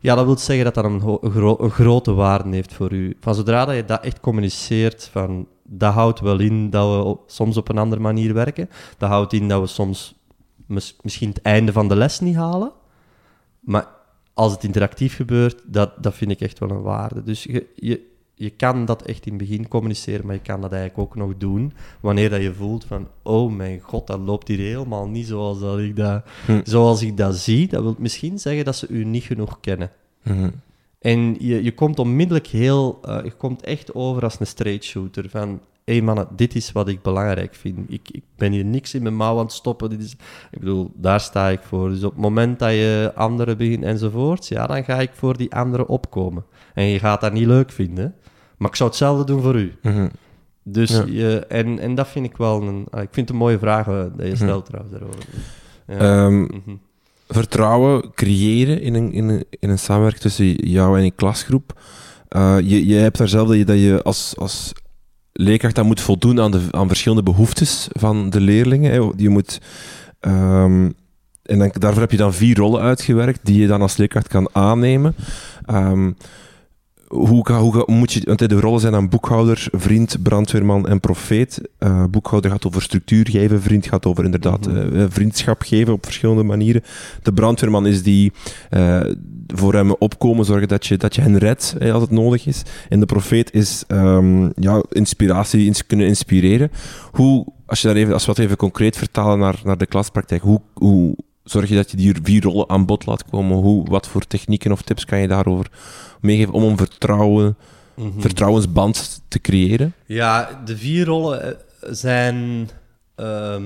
Ja, dat wil zeggen dat dat een, ho- een gro- een grote waarde heeft voor u. Van zodra dat je dat echt communiceert, van, dat houdt wel in dat we soms op een andere manier werken. Dat houdt in dat we soms mis- misschien het einde van de les niet halen. Maar als het interactief gebeurt, dat, dat vind ik echt wel een waarde. Dus je, je, je kan dat echt in het begin communiceren, maar je kan dat eigenlijk ook nog doen wanneer dat je voelt van, oh mijn god, dat loopt hier helemaal niet zoals, dat ik, dat, Hm. zoals ik dat zie. Dat wil misschien zeggen dat ze u niet genoeg kennen. Mhm. En je, je komt onmiddellijk heel, eh, je komt echt over als een straight shooter. Van, hé hey mannen, dit is wat ik belangrijk vind. Ik, ik ben hier niks in mijn mouw aan het stoppen. Dit is, ik bedoel, daar sta ik voor. Dus op het moment dat je anderen begint enzovoorts, ja, dan ga ik voor die anderen opkomen. En je gaat dat niet leuk vinden, maar ik zou hetzelfde doen voor u. Mhm. Dus Ja. je, en, en dat vind ik wel een, ah, ik vind het een mooie vraag eh, dat je Mhm. stelt trouwens daarover. Ja. Ehm, Mhm. Vertrouwen creëren in een, in een, in een samenwerking tussen jou en je klasgroep. Eh, je, je hebt daar zelf dat je, dat je als, als leerkracht dan moet voldoen aan, de, aan verschillende behoeftes van de leerlingen. Hè. Je moet, ehm, en dan, daarvoor heb je dan vier rollen uitgewerkt die je dan als leerkracht kan aannemen. Ehm, hoe, ga- hoe, ga- moet je, want de rollen zijn dan boekhouder, vriend, brandweerman en profeet. Eh, boekhouder gaat over structuur geven, vriend gaat over inderdaad Mhm. eh, vriendschap geven op verschillende manieren. De brandweerman is die eh, voor hem opkomen, zorgen dat je, dat je hen redt als het nodig is. En de profeet is ehm, ja, inspiratie, ins- kunnen inspireren. Hoe, als, je daar even, als we dat even concreet vertalen naar, naar de klaspraktijk, hoe, hoe zorg je dat je die vier rollen aan bod laat komen? Hoe, wat voor technieken of tips kan je daarover meegeven om een vertrouwen, Mhm. vertrouwensband te creëren? Ja, de vier rollen eh, zijn, ehm,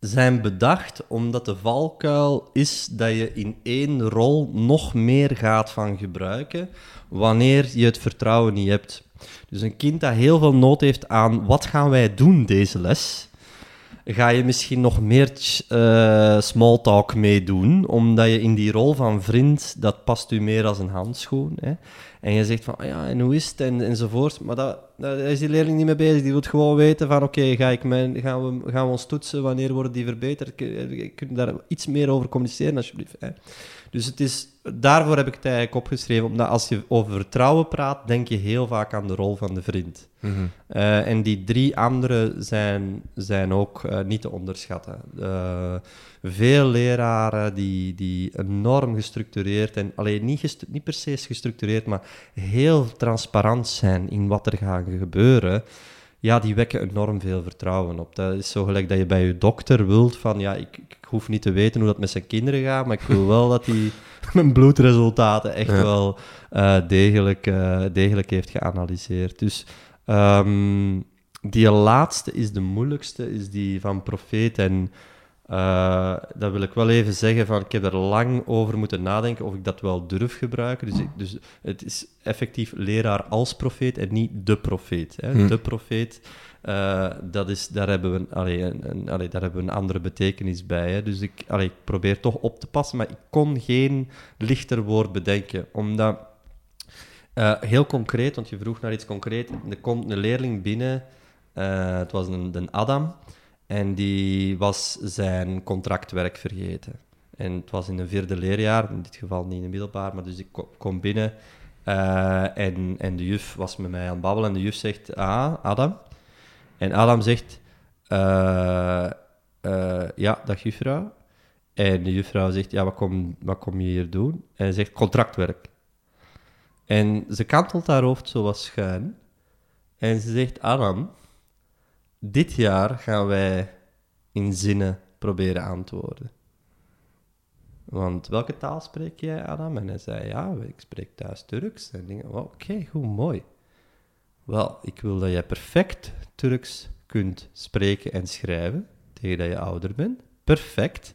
zijn bedacht omdat de valkuil is dat je in één rol nog meer gaat van gebruiken wanneer je het vertrouwen niet hebt. Dus een kind dat heel veel nood heeft aan wat gaan wij doen deze les, ga je misschien nog meer eh small talk meedoen, omdat je in die rol van vriend, dat past u meer als een handschoen. Hè? En je zegt van, ah ja, en hoe is het, en, enzovoort. Maar dat, is die leerling niet mee bezig. Die wil gewoon weten van, oké, ga ik mijn, gaan, we, gaan we ons toetsen? Wanneer worden die verbeterd? Kun je daar iets meer over communiceren, alsjeblieft? Hè? Dus het is, daarvoor heb ik het eigenlijk opgeschreven, omdat als je over vertrouwen praat, denk je heel vaak aan de rol van de vriend. Eh, en die drie andere zijn, zijn ook eh, niet te onderschatten. Eh, veel leraren die, die enorm gestructureerd en alleen niet, niet per se gestructureerd, maar heel transparant zijn in wat er gaat gebeuren. Ja, die wekken enorm veel vertrouwen op. Dat is zo gelijk dat je bij je dokter wilt van, ja, ik, ik hoef niet te weten hoe dat met zijn kinderen gaat, maar ik wil wel dat hij mijn bloedresultaten echt Ja. wel eh, degelijk, eh, degelijk heeft geanalyseerd. Dus Ehm, die laatste is de moeilijkste, is die van profeet. En eh, dat wil ik wel even zeggen, van, ik heb er lang over moeten nadenken of ik dat wel durf gebruiken. Dus, ik- dus het is effectief leraar als profeet en niet de profeet. Hè. Hm. De profeet, eh, dat is, daar, hebben we, allee, een, een- allee, daar hebben we een andere betekenis bij. Hè. Dus ik, allee, ik probeer toch op te passen, maar ik kon geen lichter woord bedenken, omdat... Eh, heel concreet, want je vroeg naar iets concreet. Er komt een leerling binnen, het was een, een Adam, en die was zijn contractwerk vergeten. En het was in een vierde leerjaar, in dit geval niet in het middelbaar, maar dus ik ko- kom binnen eh, en, en de juf was met mij aan het babbelen en de juf zegt, ah, Adam. En Adam zegt, eh, eh, ja, dag juffrouw. En de juffrouw zegt, ja, wat kom, wat kom je hier doen? En hij zegt, contractwerk. En ze kantelt haar hoofd zo wat schuin. En ze zegt, Adam, dit jaar gaan wij in zinnen proberen antwoorden. Want welke taal spreek jij, Adam? En hij zei, ja, ik spreek thuis Turks. En ik oké, goed, mooi. Wel, ik wil dat jij perfect Turks kunt spreken en schrijven tegen dat je ouder bent. Perfect.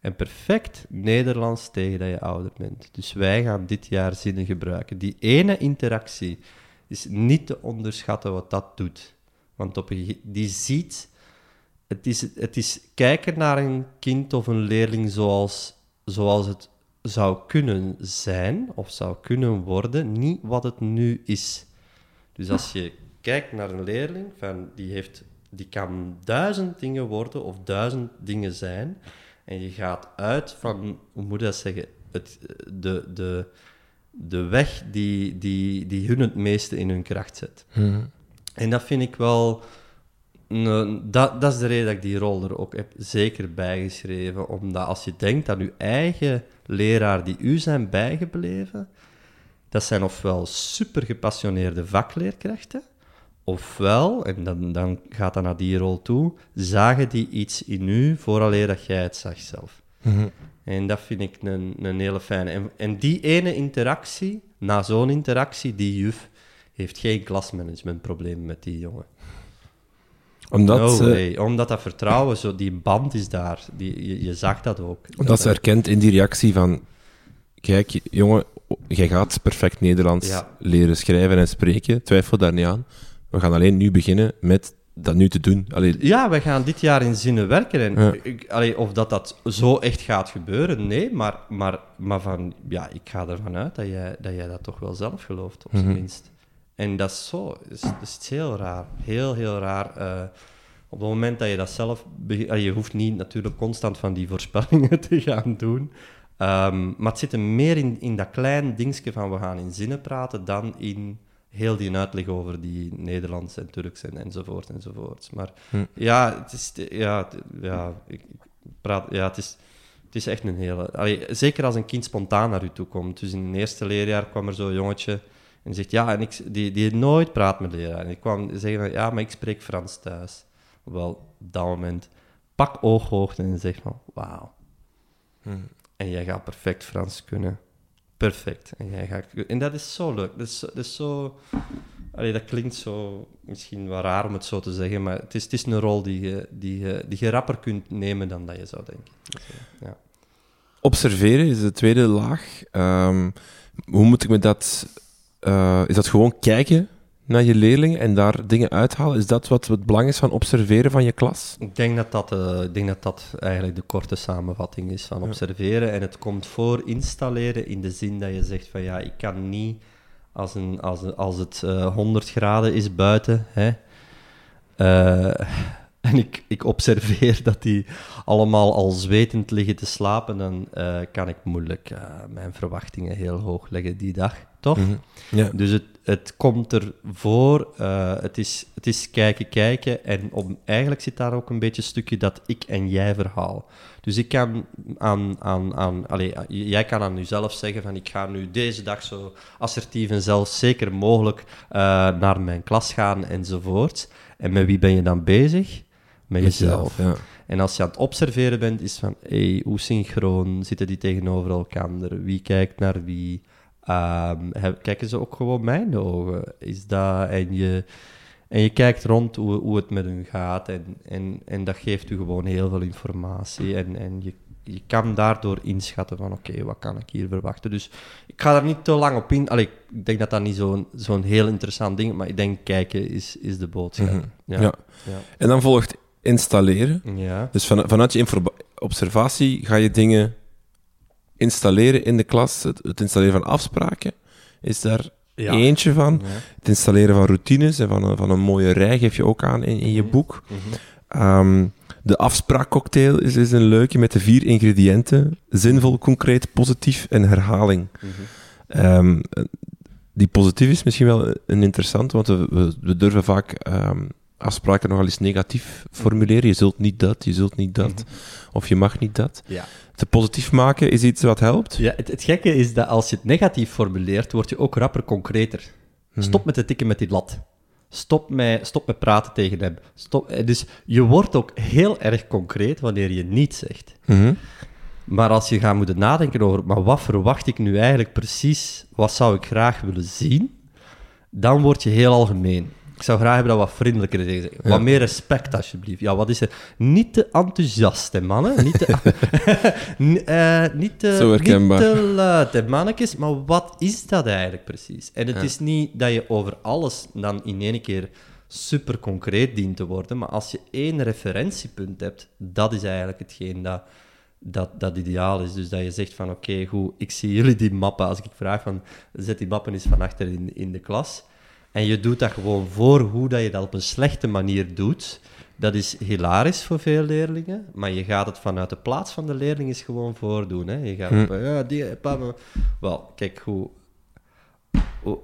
En perfect Nederlands tegen dat je ouder bent. Dus wij gaan dit jaar zinnen gebruiken. Die ene interactie is niet te onderschatten wat dat doet. Want op die ziet... Het is, het is kijken naar een kind of een leerling zoals, zoals het zou kunnen zijn of zou kunnen worden, niet wat het nu is. Dus als je kijkt naar een leerling, van, die, heeft, die kan duizend dingen worden of duizend dingen zijn, en je gaat uit van, hoe moet je dat zeggen, het, de, de, de weg die, die, die hun het meeste in hun kracht zet. En dat vind ik wel... dat, dat is de reden dat ik die rol er ook heb zeker bijgeschreven. Omdat als je denkt aan je eigen leraar die u zijn bijgebleven, dat zijn ofwel super gepassioneerde vakleerkrachten, ofwel, en dan, dan gaat dat naar die rol toe, zagen die iets in u vooraleer dat jij het zag zelf. En dat vind ik een, een hele fijne. En, en die ene interactie, na zo'n interactie, die juf heeft geen klasmanagementprobleem met die jongen. Omdat, no way. Omdat dat vertrouwen, zo, die band is daar. Die, je, je zag dat ook. omdat ze herkent in die reactie van... Kijk, jongen, jij gaat perfect Nederlands Ja. leren schrijven en spreken. Twijfel daar niet aan. We gaan alleen nu beginnen met dat nu te doen. Allee, Ja, we gaan dit jaar in zinnen werken. En Ja. ik, allee, of dat, dat zo echt gaat gebeuren, nee. Maar, maar, maar van, ja, ik ga ervan uit dat jij, dat jij dat toch wel zelf gelooft, op zijn Mhm. minst. En dat is zo. Dat is, dat is heel raar. Heel, heel raar. Eh, op het moment dat je dat zelf... je hoeft niet natuurlijk constant van die voorspellingen te gaan doen. Ehm, maar het zit hem meer in, in dat klein dingetje van we gaan in zinnen praten dan in heel die uitleg over die Nederlands en Turks en, enzovoort enzovoort. Maar Hm. ja, het is, ja, het- ja, ik, ik praat, ja, het is, het is echt een hele... allee, zeker als een kind spontaan naar u toe komt. Dus in het eerste leerjaar kwam er zo'n jongetje en die zegt, ja, en ik, die, die nooit praat met leraar. En ik kwam zeggen, ja, maar ik spreek Frans thuis. Wel, op dat moment, pak ooghoogte en zeg van, wauw. En jij gaat perfect Frans kunnen. Perfect. En, jij gaat, en dat is zo leuk. Dat is, dat is zo... Allee, dat klinkt zo misschien wel raar om het zo te zeggen, maar het is, het is een rol die je, die, je, die je rapper kunt nemen dan dat je zou denken. Dus, eh, ja. Observeren is de tweede laag. Ehm, hoe moet ik me dat... eh, is dat gewoon kijken naar je leerlingen en daar dingen uithalen? Is dat wat het belang is van observeren van je klas? Ik denk dat dat, eh, ik denk dat dat eigenlijk de korte samenvatting is van Ja. observeren. En het komt voor installeren in de zin dat je zegt van ja, ik kan niet als, een, als, als het eh 100 graden is buiten. Hè, eh, en ik, ik observeer dat die allemaal al zwetend liggen te slapen, dan eh, kan ik moeilijk eh, mijn verwachtingen heel hoog leggen die dag, toch? Mhm. Ja. Dus het, het komt ervoor, eh het, is, het is kijken, kijken. En om, eigenlijk zit daar ook een beetje een stukje dat ik en jij verhaal. Dus ik kan aan, aan, aan allee, jij kan aan jezelf zeggen van ik ga nu deze dag zo assertief en zelfzeker mogelijk eh, naar mijn klas gaan enzovoort. En met wie ben je dan bezig? Met jezelf. Ja. En als je aan het observeren bent, is van, hey, hoe synchroon zitten die tegenover elkaar? Wie kijkt naar wie? Ehm, kijken ze ook gewoon mij in de ogen? Is dat, en, je, en je kijkt rond hoe, hoe het met hun gaat en, en, en dat geeft u gewoon heel veel informatie. En, en je, je kan daardoor inschatten van, oké, wat kan ik hier verwachten? Dus ik ga daar niet te lang op in. Allee, ik denk dat dat niet zo'n zo'n heel interessant ding is, maar ik denk kijken is, is de boodschap. Mhm. Ja. Ja. Ja. En dan volgt installeren. Ja. Dus van, vanuit je observatie ga je dingen installeren in de klas. Het, het installeren van afspraken is daar Ja. eentje van. Ja. Het installeren van routines en van een, van een mooie rij geef je ook aan in, in je Mhm. boek. Mhm. Ehm, de afspraakcocktail is, is een leuke met de vier ingrediënten. Zinvol, concreet, positief en herhaling. Mhm. Ehm, die positief is misschien wel een interessant, want we, we, we durven vaak ehm, afspraken nogal eens negatief formuleren. Je zult niet dat, je zult niet dat, of je mag niet dat. Ja. Te positief maken is iets wat helpt. Ja, het, het gekke is dat als je het negatief formuleert, word je ook rapper concreter. Mhm. Stop met te tikken met die lat. Stop met, stop met praten tegen hem. Stop. Eh, Dus je wordt ook heel erg concreet wanneer je niet zegt. Mhm. Maar als je gaat moeten nadenken over, maar wat verwacht ik nu eigenlijk precies, wat zou ik graag willen zien, dan word je heel algemeen. Ik zou graag hebben dat wat vriendelijker zeggen. Wat Ja. meer respect, alsjeblieft. Ja, wat is er? Niet te enthousiast, hè, mannen. Niet te, eh, niet te, niet te luid, hè, mannetjes. Maar wat is dat eigenlijk precies? En het Ja. is niet dat je over alles dan in één keer super concreet dient te worden, maar als je één referentiepunt hebt, dat is eigenlijk hetgeen dat, dat, dat ideaal is. Dus dat je zegt van, oké, goed, ik zie jullie die mappen. Als ik vraag van, zet die mappen eens van achter in, in de klas. En je doet dat gewoon voor hoe dat je dat op een slechte manier doet. Dat is hilarisch voor veel leerlingen, maar je gaat het vanuit de plaats van de leerling eens gewoon voordoen. Hè? Je gaat Hm. op, eh, ja, die, eh. Wel, kijk hoe.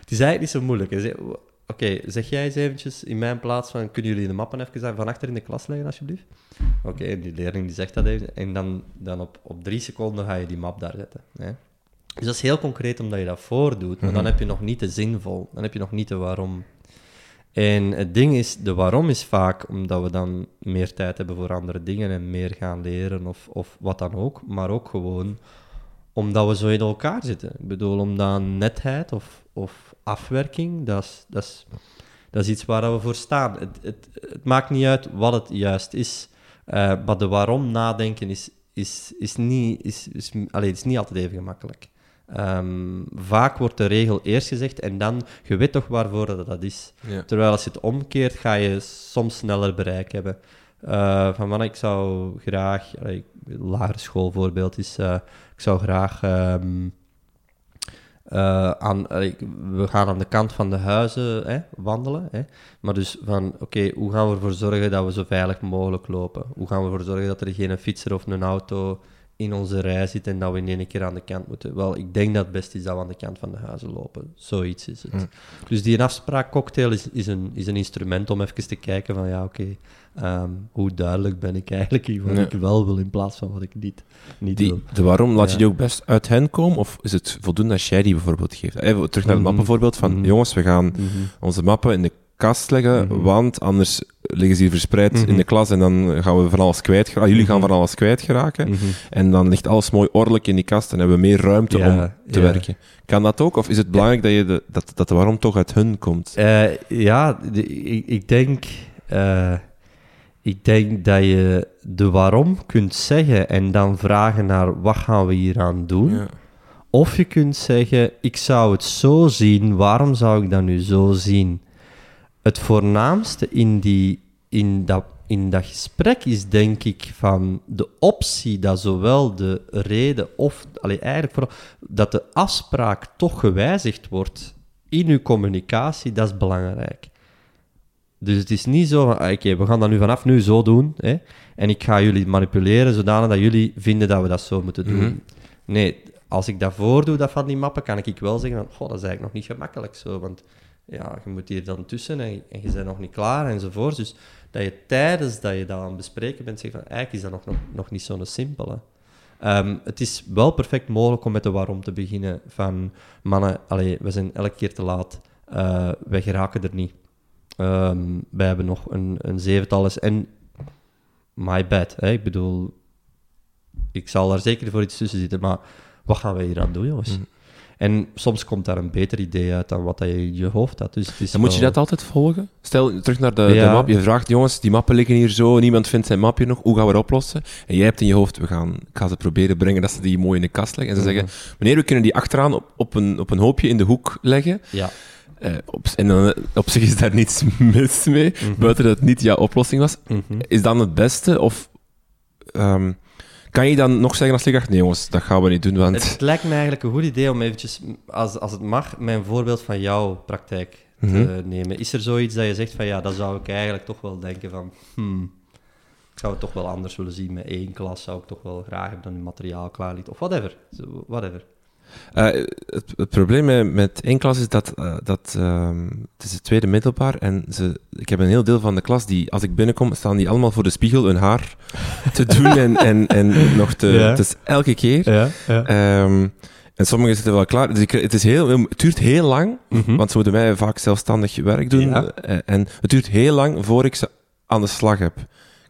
het is eigenlijk niet zo moeilijk. Oké, zeg jij eens eventjes in mijn plaats van, kunnen jullie de mappen even van achter in de klas leggen, alsjeblieft? Oké, en die leerling die zegt dat even. En dan, dan op, op drie seconden ga je die map daar zetten. Hè? Dus dat is heel concreet omdat je dat voordoet, maar dan heb je nog niet de zinvol. Dan heb je nog niet de waarom. En het ding is, de waarom is vaak omdat we dan meer tijd hebben voor andere dingen en meer gaan leren of, of wat dan ook. Maar ook gewoon omdat we zo in elkaar zitten. Ik bedoel, omdat netheid of, of afwerking, dat is, dat, is, dat is iets waar we voor staan. Het, het, het maakt niet uit wat het juist is, eh, maar de waarom nadenken is, is, is, niet, is, is, allee, is niet altijd even gemakkelijk. Ehm, vaak wordt de regel eerst gezegd en dan, je weet toch waarvoor dat, dat is. Ja. Terwijl als je het omkeert, ga je soms sneller bereik hebben. Eh, van man, ik zou graag, allee, lagere schoolvoorbeeld is, eh, ik zou graag ehm, eh, aan, we gaan aan de kant van de huizen hè, wandelen. Hè. Maar dus van, oké, hoe gaan we ervoor zorgen dat we zo veilig mogelijk lopen? Hoe gaan we ervoor zorgen dat er geen fietser of een auto in onze rij zit en dat we in één keer aan de kant moeten? Wel, ik denk dat het best is dat we aan de kant van de huizen lopen. Zoiets is het. Mm. Dus die afspraakcocktail is, is, een, is een instrument om even te kijken van, ja, oké, ehm, hoe duidelijk ben ik eigenlijk in wat ik wel wil in plaats van wat ik niet, niet Die, wil. de waarom, laat je die ook best uit hen komen? Of is het voldoende als jij die bijvoorbeeld geeft? Even terug naar het Mhm. mappenvoorbeeld van, Mhm. jongens, we gaan Mhm. onze mappen in de kast leggen, want anders liggen ze hier verspreid Mhm. in de klas en dan gaan we van alles kwijt geraken. Jullie gaan Mhm. van alles kwijt geraken. Mhm. En dan ligt alles mooi ordelijk in die kast en hebben we meer ruimte Ja, om te ja. werken. Kan dat ook? Of is het belangrijk dat, je de, dat, dat de waarom toch uit hun komt? Eh, ja, de- ik, ik denk... eh, ik denk dat je de waarom kunt zeggen en dan vragen naar wat gaan we hier aan doen. Of je kunt zeggen, ik zou het zo zien, waarom zou ik dat nu zo zien? Het voornaamste in, die, in, dat, in dat gesprek is denk ik van de optie dat zowel de reden of, allee, eigenlijk vooral, dat de afspraak toch gewijzigd wordt in uw communicatie, dat is belangrijk. Dus het is niet zo van, ah, oké, we gaan dat nu vanaf nu zo doen, hè, en ik ga jullie manipuleren zodanig dat jullie vinden dat we dat zo moeten doen. Mhm. Nee, als ik dat voordoe, dat van die mappen, kan ik wel zeggen van, goh, dat is eigenlijk nog niet gemakkelijk zo, want ja, je moet hier dan tussen en, en je bent nog niet klaar enzovoort. Dus dat je tijdens dat je dat aan bespreken bent, zegt van, eigenlijk is dat nog, nog, niet zo'n simpele. Ehm, het is wel perfect mogelijk om met de waarom te beginnen van, mannen, allee, we zijn elke keer te laat, eh wij geraken er niet. Ehm, wij hebben nog een, een zevental les en my bad, ik bedoel, ik zal daar zeker voor iets tussen zitten, maar wat gaan wij hier aan doen, jongens? Mm. En soms komt daar een beter idee uit dan wat dat je in je hoofd had. Dus het is Dan moet je dat altijd volgen? Stel, terug naar de, Ja. de map. Je vraagt, jongens, die mappen liggen hier zo, niemand vindt zijn map hier nog, hoe gaan we dat oplossen? En jij hebt in je hoofd, we gaan, ik ga ze proberen brengen dat ze die mooi in de kast leggen. En ze Mhm. zeggen, meneer, we kunnen die achteraan op, op, een, op een hoopje in de hoek leggen. Ja. Eh, op, en dan, eh, op zich is daar niets mis mee, Mhm. buiten dat het niet jouw oplossing was. Mhm. Is dan het beste? Of ehm, kan je dan nog zeggen als leerkracht, nee jongens, dat gaan we niet doen, want... Het, lijkt me eigenlijk een goed idee om eventjes, als, als het mag, mijn voorbeeld van jouw praktijk te Mhm. nemen. Is er zoiets dat je zegt van ja, dat zou ik eigenlijk toch wel denken van hmm, ik zou het toch wel anders willen zien met één klas, zou ik toch wel graag hebben dat hun materiaal klaar ligt, of whatever. Whatever. Eh, het, het probleem met, één klas is dat, eh, dat ehm, het is het tweede middelbaar en ze, ik heb een heel deel van de klas die, als ik binnenkom, staan die allemaal voor de spiegel hun haar te doen en, en, en nog te... Ja. Het is elke keer. Ja, ja. Ehm, En sommigen zitten wel klaar. Dus ik, het, is heel, het duurt heel lang, want ze moeten mij vaak zelfstandig werk doen. Ja. Eh, En het duurt heel lang voor ik ze aan de slag heb.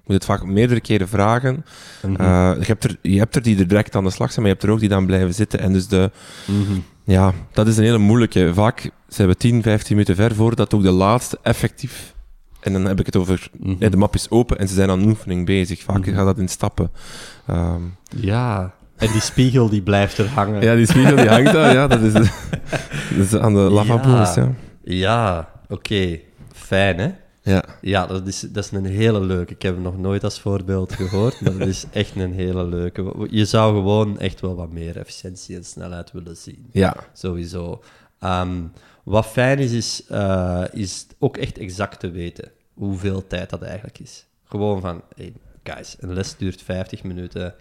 Moet het vaak meerdere keren vragen. Mhm. Eh, je, hebt er, je hebt er die er direct aan de slag zijn, maar je hebt er ook die dan blijven zitten. En dus de, Mhm. ja, dat is een hele moeilijke. Vaak zijn we 10, 15 minuten ver voordat ook de laatste effectief. En dan heb ik het over. Mhm. ja, de map is open en ze zijn aan een oefening bezig. Vaak gaat dat in stappen. Ehm, Ja, en die spiegel die blijft er hangen. ja, die spiegel die hangt daar. Ja, dat is, dat is aan de lavabo's. Ja. Ja, oké. Fijn, hè? Ja. Ja, dat is, dat is een hele leuke. Ik heb hem nog nooit als voorbeeld gehoord, maar dat is echt een hele leuke. Je zou gewoon echt wel wat meer efficiëntie en snelheid willen zien. ja. Sowieso. Ehm, wat fijn is, is, eh, is ook echt exact te weten hoeveel tijd dat eigenlijk is. Gewoon van, hey, guys, een les duurt 50 minuten.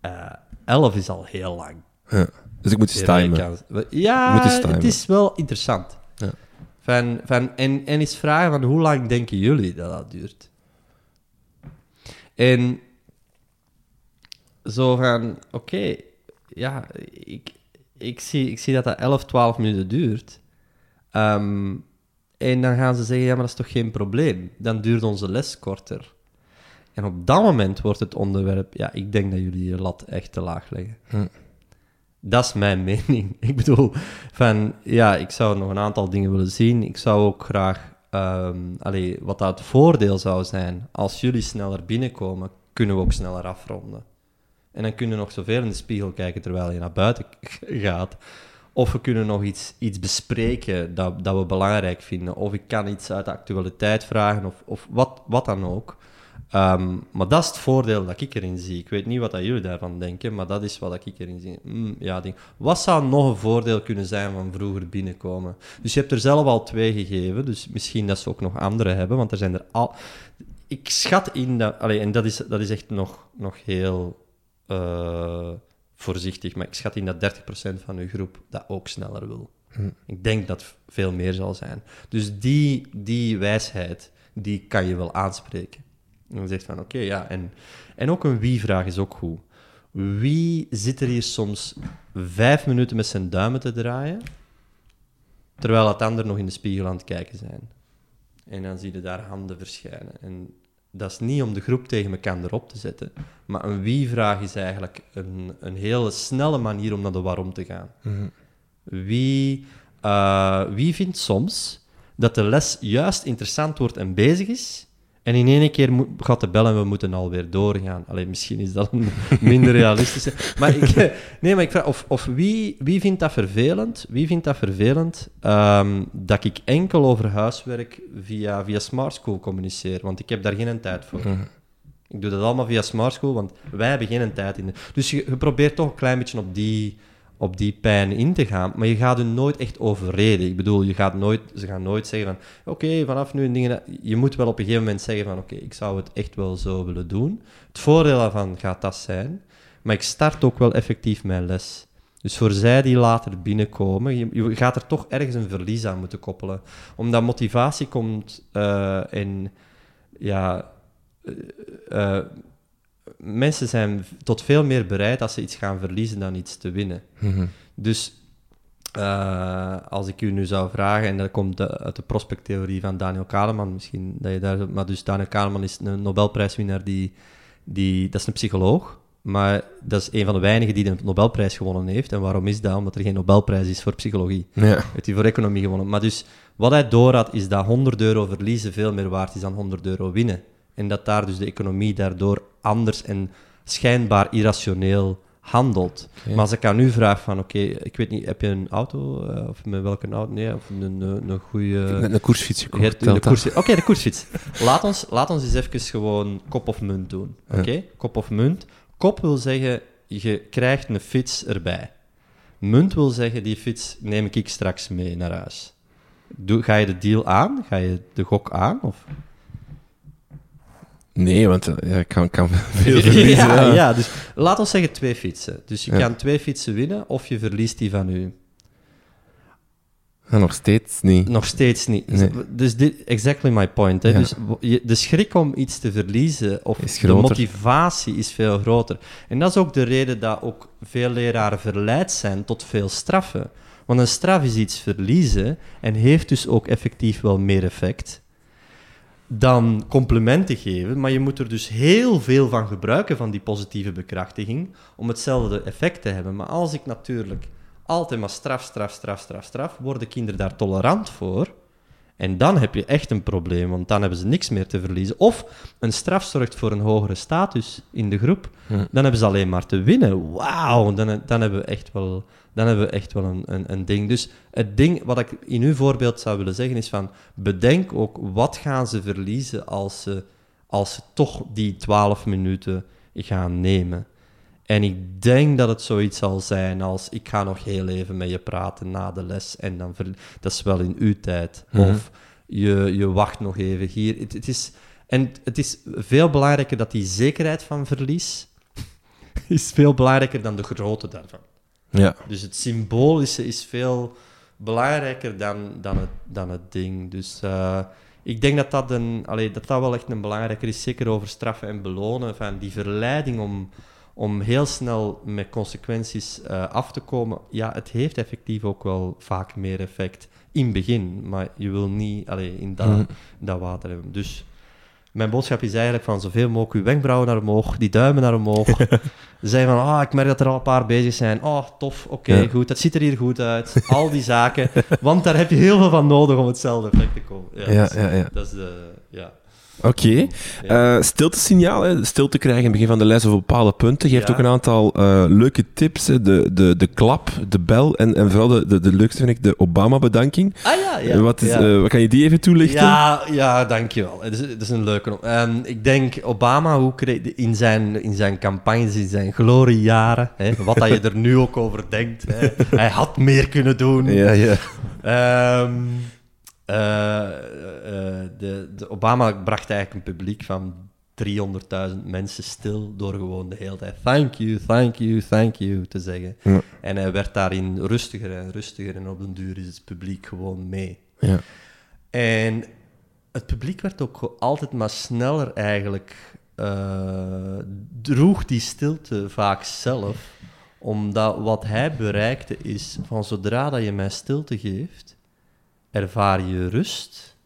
eh 11 is al heel lang. Ja. Dus ik moet eens Je timen. Ja, moet eens timen. het is wel interessant. Van, van, en, en eens vragen van hoe lang denken jullie dat dat duurt? En zo van, oké, ja, ik, ik, zie, ik zie dat dat 11, 12 minuten duurt. Ehm, en dan gaan ze zeggen, ja, maar dat is toch geen probleem? Dan duurt onze les korter. En op dat moment wordt het onderwerp, ja, ik denk dat jullie je lat echt te laag leggen. Hm. Dat is mijn mening. Ik bedoel, van ja, ik zou nog een aantal dingen willen zien. Ik zou ook graag, allee, wat dat het voordeel zou zijn, als jullie sneller binnenkomen, kunnen we ook sneller afronden. En dan kunnen we nog zoveel in de spiegel kijken terwijl je naar buiten gaat. Of we kunnen nog iets, iets bespreken dat, dat we belangrijk vinden. Of ik kan iets uit de actualiteit vragen, of, of wat, wat dan ook. Ehm, maar dat is het voordeel dat ik erin zie. Ik weet niet wat dat jullie daarvan denken, maar dat is wat ik erin zie. Hmm, ja, denk, wat zou nog een voordeel kunnen zijn van vroeger binnenkomen? Dus je hebt er zelf al twee gegeven, dus misschien dat ze ook nog andere hebben, want er zijn er al... Ik schat in dat... Allee, en dat is, dat is echt nog, nog heel eh, voorzichtig, maar ik schat in dat 30% van uw groep dat ook sneller wil. Hm. Ik denk dat veel meer zal zijn. Dus die, die wijsheid, die kan je wel aanspreken. En dan zegt van, oké, ja. En, en ook een wie-vraag is ook goed. Wie zit er hier soms vijf minuten met zijn duimen te draaien, terwijl het ander nog in de spiegel aan het kijken zijn? En dan zie je daar handen verschijnen. En dat is niet om de groep tegen elkaar erop te zetten, maar een wie-vraag is eigenlijk een, een hele snelle manier om naar de waarom te gaan. Mhm. Wie, eh, wie vindt soms dat de les juist interessant wordt en bezig is, en in één keer gaat de bel en we moeten alweer doorgaan? Alleen misschien is dat een minder realistische. Maar ik, nee, maar ik vraag, of, of wie, wie vindt dat vervelend? Wie vindt dat vervelend ehm, dat ik enkel over huiswerk via, via Smart School communiceer? Want ik heb daar geen tijd voor. Ik doe dat allemaal via Smart School, want wij hebben geen tijd in. De... Dus je, je probeert toch een klein beetje op die, op die pijn in te gaan, maar je gaat er nooit echt overreden. Ik bedoel, je gaat nooit, ze gaan nooit zeggen van, oké, vanaf nu en dingen... Je moet wel op een gegeven moment zeggen van, oké, ik zou het echt wel zo willen doen. Het voordeel daarvan gaat dat zijn, maar ik start ook wel effectief mijn les. Dus voor zij die later binnenkomen, je, gaat er toch ergens een verlies aan moeten koppelen. Omdat motivatie komt eh, en ja, eh, eh, mensen zijn tot veel meer bereid als ze iets gaan verliezen dan iets te winnen. Mhm. Dus eh, als ik u nu zou vragen, en dat komt de- uit de prospecttheorie van Daniel Kahneman, misschien dat je daar... Maar dus Daniel Kahneman is een Nobelprijswinnaar, die, die, dat is een psycholoog, maar dat is een van de weinigen die de Nobelprijs gewonnen heeft. En waarom is dat? Omdat er geen Nobelprijs is voor psychologie. Ja. Heeft hij voor economie gewonnen. Maar dus, wat hij doorhad, is dat 100 euro verliezen veel meer waard is dan 100 euro winnen. En dat daar dus de economie daardoor anders en schijnbaar irrationeel handelt. Maar als ik aan u vraag van, oké, ik weet niet, heb je een auto? eh, of met welke auto? Nee, of een, een, een goede... Net een koersfiets gekocht. koers- Oké, de koersfiets. Laat ons, laat ons eens even gewoon kop of munt doen. Oké, kop of munt. Kop wil zeggen, je krijgt een fiets erbij. Munt wil zeggen, die fiets neem ik straks mee naar huis. Doe, ga je de deal aan? Ga je de gok aan? Of? Nee, want eh, ja, ik kan, kan veel verliezen. ja, dus laat ons zeggen twee fietsen. Dus je Ja. kan twee fietsen winnen of je verliest die van u. Ja, nog steeds niet. Nog steeds niet. Nee. Dus dit, exactly my point. Hè. Ja. Dus de schrik om iets te verliezen, of de motivatie is veel groter. En dat is ook de reden dat ook veel leraren verleid zijn tot veel straffen. Want een straf is iets verliezen en heeft dus ook effectief wel meer effect dan complimenten geven. Maar je moet er dus heel veel van gebruiken, van die positieve bekrachtiging, om hetzelfde effect te hebben. Maar als ik natuurlijk altijd maar straf, straf, straf, straf, straf, worden kinderen daar tolerant voor. En dan heb je echt een probleem, want dan hebben ze niks meer te verliezen. Of een straf zorgt voor een hogere status in de groep. Dan hebben ze alleen maar te winnen. Wauw, dan, dan hebben we echt wel, dan hebben we echt wel een, een, een ding. Dus het ding wat ik in uw voorbeeld zou willen zeggen is van... Bedenk ook, wat gaan ze verliezen als ze, als ze toch die 12 minuten gaan nemen? En ik denk dat het zoiets zal zijn als ik ga nog heel even met je praten na de les en dan dat is wel in uw tijd. Mhm. Of je, je wacht nog even hier. Het, het is, en het is veel belangrijker dat die zekerheid van verlies is veel belangrijker dan de grootte daarvan. Ja. Dus het symbolische is veel belangrijker dan, dan, het, dan het ding. Dus eh, ik denk dat dat, een, allee, dat dat wel echt een belangrijker is, zeker over straffen en belonen, van die verleiding om, om heel snel met consequenties eh, af te komen. Ja, het heeft effectief ook wel vaak meer effect in het begin, maar je wil niet allee, in dat, Mhm. dat water hebben. Dus mijn boodschap is eigenlijk van zoveel mogelijk uw wenkbrauwen naar omhoog, die duimen naar omhoog. Zijn van, ah, ik merk dat er al een paar bezig zijn. Oh, tof, oké, Ja. goed, dat ziet er hier goed uit. Al die zaken. Want daar heb je heel veel van nodig om hetzelfde effect te komen. Ja, Ja, dat, is, ja, ja. dat is de... Ja. Oké. Ja. Eh, stiltesignaal, hè. stilte krijgen in het begin van de les op bepaalde punten. Geeft Ja. ook een aantal eh, leuke tips. hè. De, de, de klap, de bel en, en vooral de, de, de leukste vind ik de Obama-bedanking. Ah ja, ja. wat, is, ja. eh, wat kan je die even toelichten? Ja, ja, dankjewel. Het is, het is een leuke. Ehm, ik denk, Obama, hoe kreeg, in, zijn, in zijn campagnes, in zijn gloriejaren, hè, wat dat je er nu ook over denkt, hè, hij had meer kunnen doen. Ja, ja. Ehm, eh, eh, de, de Obama bracht eigenlijk een publiek van 300.000 mensen stil door gewoon de hele tijd thank you, thank you, thank you te zeggen. Ja. En hij werd daarin rustiger en rustiger en op den duur is het publiek gewoon mee. ja. En het publiek werd ook altijd maar sneller eigenlijk, eh, droeg die stilte vaak zelf, omdat wat hij bereikte is, van zodra dat je mij stilte geeft, ervaar je rust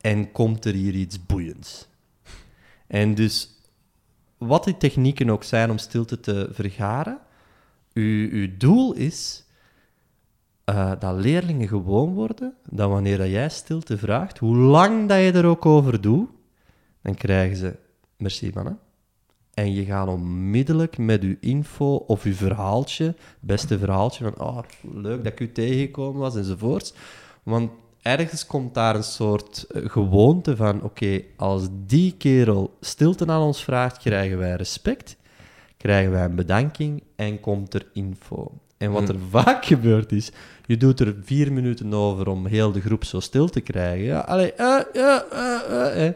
en komt er hier iets boeiends. En dus, wat die technieken ook zijn om stilte te vergaren, uw, uw doel is eh, dat leerlingen gewoon worden, dat wanneer dat jij stilte vraagt, hoe lang dat je er ook over doet, dan krijgen ze, merci mannen. En je gaat onmiddellijk met je info of je verhaaltje, beste verhaaltje van, oh, leuk dat ik u tegengekomen was, enzovoorts. Want ergens komt daar een soort eh, gewoonte van, oké, als die kerel stilte aan ons vraagt, krijgen wij respect, krijgen wij een bedanking en komt er info. En wat er vaak gebeurt is, je doet er vier minuten over om heel de groep zo stil te krijgen. Ja, allee, eh, eh.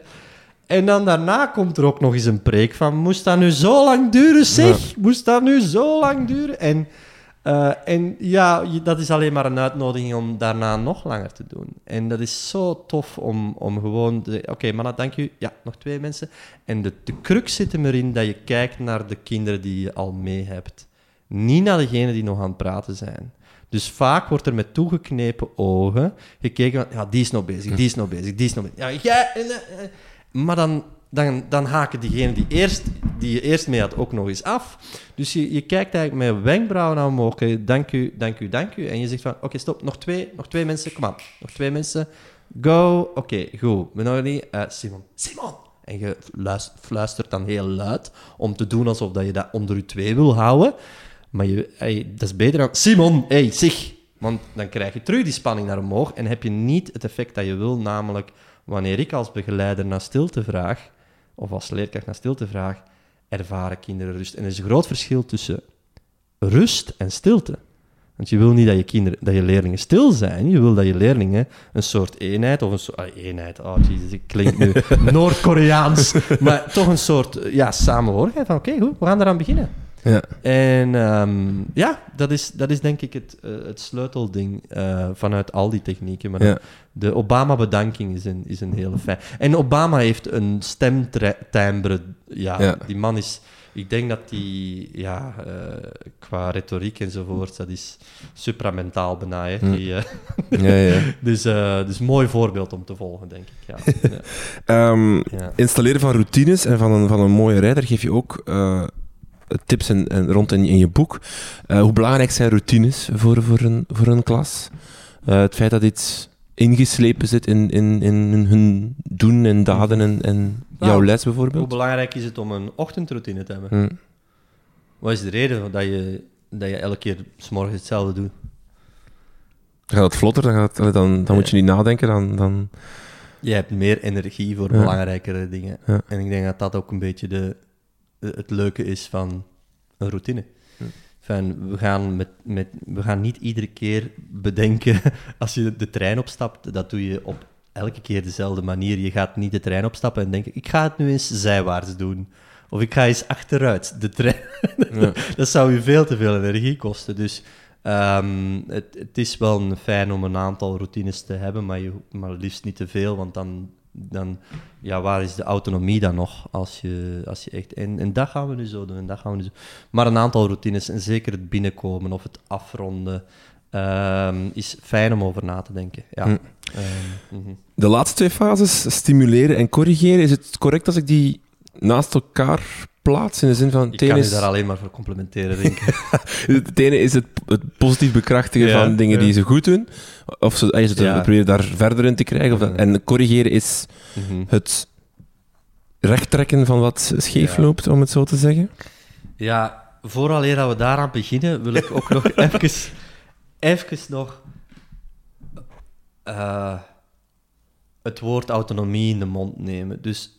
En dan daarna komt er ook nog eens een preek van, moest dat nu zo lang duren, zeg? Moest dat nu zo lang duren? En, eh, en ja, dat is alleen maar een uitnodiging om daarna nog langer te doen. En dat is zo tof om, om gewoon oké, mannen, dank u. Ja, nog twee mensen. En de, de crux zit hem erin dat je kijkt naar de kinderen die je al mee hebt. Niet naar degenen die nog aan het praten zijn. Dus vaak wordt er met toegeknepen ogen gekeken van, ja, die is nog bezig, die is nog bezig, die is nog bezig. Ja, jij... eh, eh. Maar dan, dan, dan haken diegenen die, eerst, die je eerst mee had ook nog eens af. Dus je, je kijkt eigenlijk met wenkbrauwen naar omhoog. Dank u, dank u, dank u. En je zegt van, oké, stop, nog twee, nog twee mensen, kom aan. Nog twee mensen, go. Oké, goed. We nog niet. Eh, Simon, Simon! En je luis- fluistert dan heel luid om te doen alsof dat je dat onder je twee wil houden. Maar je, dat is beter dan... Simon, hey, zeg! Want dan krijg je terug die spanning naar omhoog en heb je niet het effect dat je wil, namelijk wanneer ik als begeleider naar stilte vraag, of als leerkracht naar stilte vraag, ervaren kinderen rust. En er is een groot verschil tussen rust en stilte. Want je wil niet dat je, kinderen, dat je leerlingen stil zijn. Je wil dat je leerlingen een soort eenheid, of een soort... ah, eenheid, oh jezus, ik klink nu Noord-Koreaans. maar toch een soort, ja, samenhorigheid van, oké, goed, we gaan eraan beginnen. Ja. En ehm, ja, dat is, dat is denk ik het, eh, het sleutelding eh, vanuit al die technieken. Maar Ja. de Obama-bedanking is een, is een hele fijn. En Obama heeft een stemtimbre. Ja, Ja. die man is... Ik denk dat die, ja, eh, qua retoriek enzovoort, dat is supramentaal bijna. Hè, die, Ja, ja. dus, dus mooi voorbeeld om te volgen, denk ik. Ja. Ehm, installeren van routines en van een, van een mooie rijder geef je ook tips en, en rond in, in je boek. Eh, hoe belangrijk zijn routines voor, voor, een, voor een klas? Eh, het feit dat iets ingeslepen zit in, in, in hun doen en daden en, en jouw les Hoe bijvoorbeeld? belangrijk is het om een ochtendroutine te hebben? Hm. Wat is de reden dat je, dat je elke keer s'morgens hetzelfde doet? Gaat het vlotter, dan, gaat het, dan, dan moet je niet nadenken. Dan, dan, Je hebt meer energie voor Ja. belangrijkere dingen. Ja. En ik denk dat dat ook een beetje de- het leuke is van een routine. Hm. Van, we, gaan met, met, we gaan niet iedere keer bedenken als je de trein opstapt, dat doe je op elke keer dezelfde manier. Je gaat niet de trein opstappen en denken, ik ga het nu eens zijwaarts doen. Of ik ga eens achteruit de trein. Ja. dat zou je veel te veel energie kosten. Dus ehm, het, het is wel fijn om een aantal routines te hebben, maar, je, maar liefst niet te veel, want dan, dan ja, waar is de autonomie dan nog? Als je, als je echt, en, en dat gaan we nu zo doen, en dat gaan we nu zo. Maar een aantal routines, en zeker het binnenkomen of het afronden, ehm, is fijn om over na te denken. Ja. Hm. Ehm, mhm. De laatste twee fases, stimuleren en corrigeren, is het correct als ik die naast elkaar plaats? In de zin van, Ik kan je daar alleen maar voor complimenteren, denk ik. het ene is het, het positief bekrachtigen Ja, van dingen ja. die ze goed doen, of ze, je ze Ja. proberen daar verder in te krijgen. Of dat- en corrigeren is Mhm. het rechttrekken van wat scheef loopt, om het zo te zeggen. Ja, vooraleer dat we daaraan beginnen, wil ik ook nog even, even nog eh, het woord autonomie in de mond nemen. Dus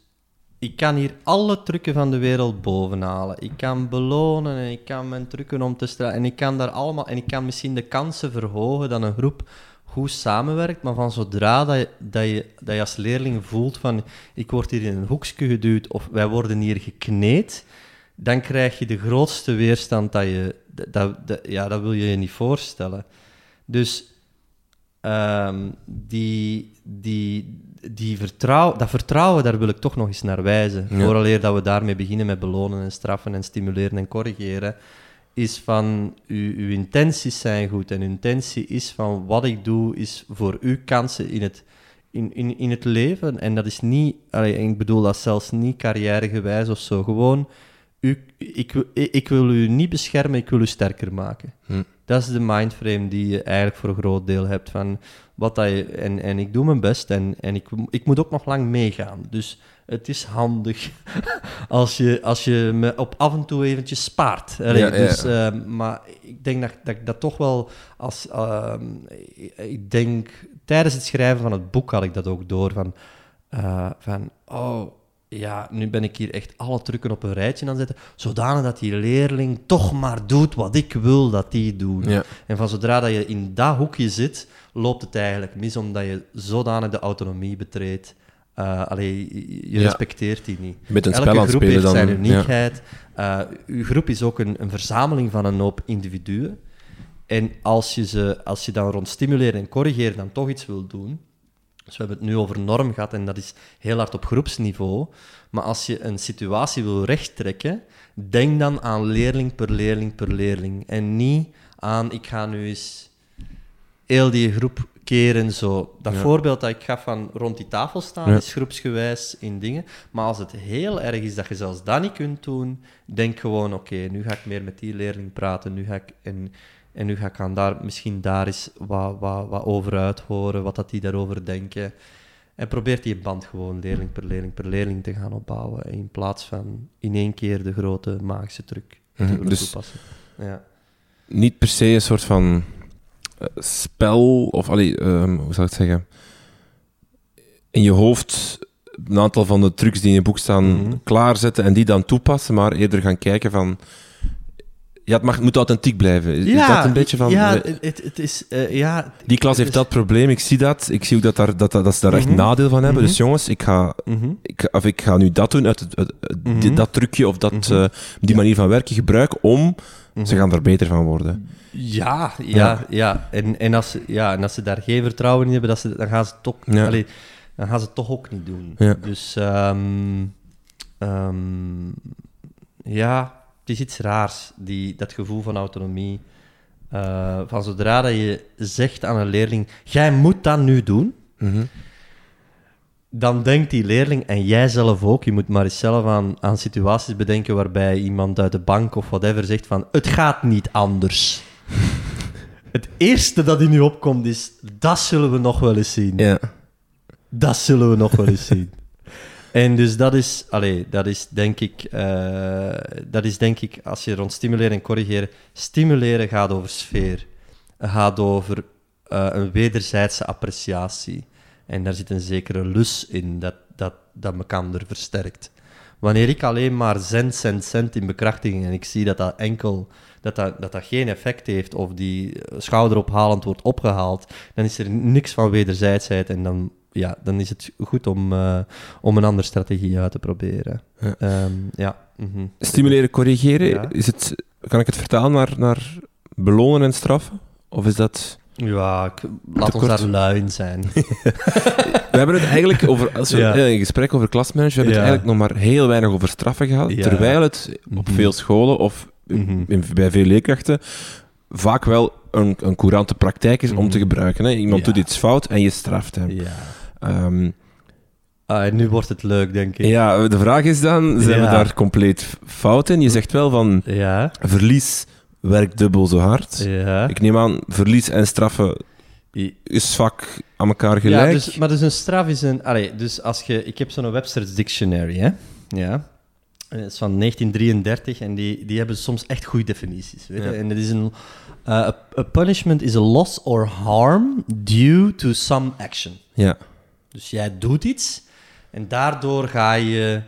ik kan hier alle trucken van de wereld bovenhalen. Ik kan belonen en ik kan mijn trucken om te stralen. En ik kan daar allemaal... En ik kan misschien de kansen verhogen dat een groep goed samenwerkt. Maar van zodra dat je, dat je, dat je als leerling voelt van... Ik word hier in een hoekje geduwd of wij worden hier gekneed... Dan krijg je de grootste weerstand dat je... Dat, ja, dat wil je je niet voorstellen. Dus ehm, die, die, die vertrouw, dat vertrouwen, daar wil ik toch nog eens naar wijzen. Ja. Vooraleer dat we daarmee beginnen met belonen en straffen en stimuleren en corrigeren, is van, uw, uw intenties zijn goed. En uw intentie is van, wat ik doe, is voor u kansen in het, in, in, in het leven. En dat is niet, allee, ik bedoel dat zelfs niet carrièregewijs of zo, gewoon... U, ik, wil- ik wil u niet beschermen, ik wil u sterker maken. Hm. Dat is de mindframe die je eigenlijk voor een groot deel hebt. Van wat dat je, en, en ik doe mijn best en, en ik, ik moet ook nog lang meegaan. Dus het is handig als je, als je me op af en toe eventjes spaart. Ja, Dus, eh, maar ik denk dat, dat ik dat toch wel als... ehm, ik denk, tijdens het schrijven van het boek had ik dat ook door. Van, eh, van oh, ja, nu ben ik hier echt alle trucken op een rijtje aan het zetten, zodanig dat die leerling toch maar doet wat ik wil dat die doet. Ja. En van zodra dat je in dat hoekje zit, loopt het eigenlijk mis, omdat je zodanig de autonomie betreedt. Eh allee, je- Ja. respecteert die niet. Met een Elke groep heeft dan. zijn uniekheid. Eh, uw groep is ook een, een verzameling van een hoop individuen. En als je, ze, als je dan rond stimuleren en corrigeren dan toch iets wil doen... Dus we hebben het nu over norm gehad en dat is heel hard op groepsniveau. Maar als je een situatie wil rechttrekken, denk dan aan leerling per leerling per leerling. En niet aan, ik ga nu eens heel die groep keren zo. Dat Ja. voorbeeld dat ik gaf van rond die tafel staan, Ja. is groepsgewijs in dingen. Maar als het heel erg is dat je zelfs dat niet kunt doen, denk gewoon, oké, nu ga ik meer met die leerling praten, nu ga ik... En, en nu ga ik aan daar, misschien daar eens wat, wat, wat over uithoren, wat dat die daarover denken. En probeert die band gewoon leerling per leerling per leerling te gaan opbouwen, in plaats van in één keer de grote magische truc te dus- toepassen. Ja. Niet per se een soort van eh, spel, of allee, ehm, hoe zou ik het zeggen? In je hoofd een aantal van de trucs die in je boek staan Mhm. klaarzetten en die dan toepassen, maar eerder gaan kijken van... Ja, het mag, moet authentiek blijven. Is, is dat een beetje van... Ja, eh, het, het is... eh, ja, die klas heeft is- dat probleem, ik zie dat. Ik zie ook dat, daar, dat, dat, dat ze daar echt Mhm. nadeel van hebben. Mhm. Dus jongens, ik ga, Mhm. ik, of ik ga nu dat doen, uit, het- uit- Mhm. dat trucje of dat, Mhm. eh, die manier van werken gebruiken om... Mhm. Ze gaan er beter van worden. Ja, ja, Ja. ja. En, en, als ze, ja en als ze daar geen vertrouwen in hebben, dat ze, dan, gaan ze toch, Ja. allee, dan gaan ze het toch ook niet doen. Ja. Dus ehm, ja, het is iets raars, die, dat gevoel van autonomie. Eh, van zodra dat je zegt aan een leerling, jij moet dat nu doen, Mhm. dan denkt die leerling, en jij zelf ook, je moet maar eens zelf aan, aan situaties bedenken waarbij iemand uit de bank of whatever zegt van, het gaat niet anders. het eerste dat in u opkomt is, dat zullen we nog wel eens zien. Ja. Dat zullen we nog wel eens zien. En dus dat is, allee, dat is denk ik, eh, dat is denk ik, als je rond stimuleren en corrigeren, stimuleren gaat over sfeer. Gaat over eh, een wederzijdse appreciatie. En daar zit een zekere lus in, dat, dat, dat mekander versterkt. Wanneer ik alleen maar cent, cent, cent in bekrachtiging en ik zie dat dat enkel, dat dat, dat, dat geen effect heeft of die eh, schouderophalend wordt opgehaald, dan is er niks van wederzijdsheid en dan, ja, dan is het goed om, eh, om een andere strategie uit te proberen. Ja. Ehm, ja. mhm. Stimuleren, corrigeren, Ja. is het, kan ik het vertalen naar, naar belonen en straffen? Of is dat... Ja, ik, laat ons daar lui in zijn. We hebben het eigenlijk over, als we Ja. eh, een gesprek over klasmanagement, we hebben het eigenlijk nog maar heel weinig over straffen gehad, terwijl het op Mhm. veel scholen of Mhm. in, bij veel leerkrachten vaak wel een, een courante praktijk is om Mhm. te gebruiken. Hè. Iemand Ja. doet iets fout en je straft hem. ja. Ehm, Ah, nu wordt het leuk, denk ik. ja, de vraag is dan, zijn we daar compleet fout in? Je zegt wel van, Ja. verlies werkt dubbel zo hard. Ja. Ik neem aan, verlies en straffen is vaak aan elkaar gelijk. Ja, dus, maar dus een straf is een... Allee, dus als je... Ik heb zo'n Webster's Dictionary, hè. Ja. Het is van 1933 en die, die hebben soms echt goede definities. Weet je? Ja. En het is een... eh, a, a punishment is a loss or harm due to some action. Ja. Dus jij doet iets en daardoor ga je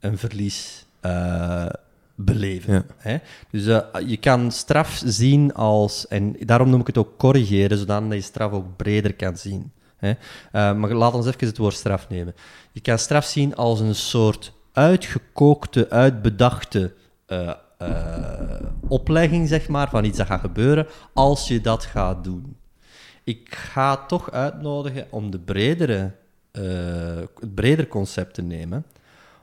een verlies eh, beleven. Ja. Hè? Dus eh, je kan straf zien als, en daarom noem ik het ook corrigeren, zodat je straf ook breder kan zien. Hè? Eh, maar laat ons even het woord straf nemen. Je kan straf zien als een soort uitgekookte, uitbedachte eh, eh, oplegging, zeg maar, van iets dat gaat gebeuren als je dat gaat doen. Ik ga toch uitnodigen om de bredere, eh, het breder concept te nemen,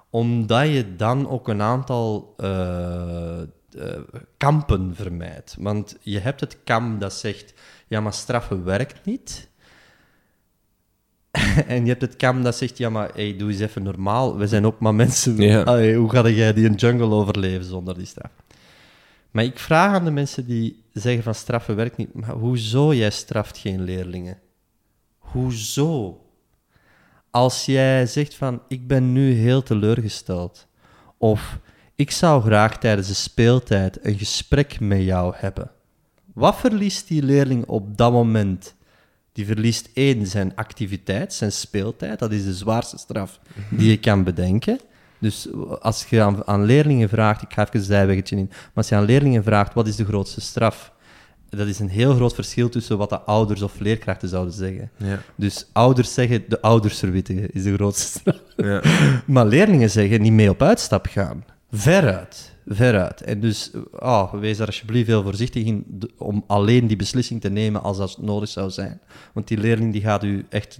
omdat je dan ook een aantal kampen vermijdt. Want je hebt het kamp dat zegt, ja, maar straffen werkt niet. en je hebt het kamp dat zegt, ja, maar hey, doe eens even normaal. We zijn ook maar mensen. Ja. Allee, hoe ga jij die een jungle overleven zonder die straf? Maar ik vraag aan de mensen die zeggen van straffen werkt niet, maar hoezo jij straft geen leerlingen? Hoezo? Als jij zegt van ik ben nu heel teleurgesteld of ik zou graag tijdens de speeltijd een gesprek met jou hebben. Wat verliest die leerling op dat moment? Die verliest één zijn activiteit, zijn speeltijd. Dat is de zwaarste straf die je kan bedenken. Dus als je aan, aan leerlingen vraagt, ik ga even een zijweggetje in, maar als je aan leerlingen vraagt wat is de grootste straf, dat is een heel groot verschil tussen wat de ouders of leerkrachten zouden zeggen. Ja. Dus ouders zeggen de ouders verwittigen is de grootste straf. Ja. Maar leerlingen zeggen niet mee op uitstap gaan. Veruit. Veruit. En dus, oh, wees daar alsjeblieft heel voorzichtig in om alleen die beslissing te nemen als dat nodig zou zijn. Want die leerling die gaat u echt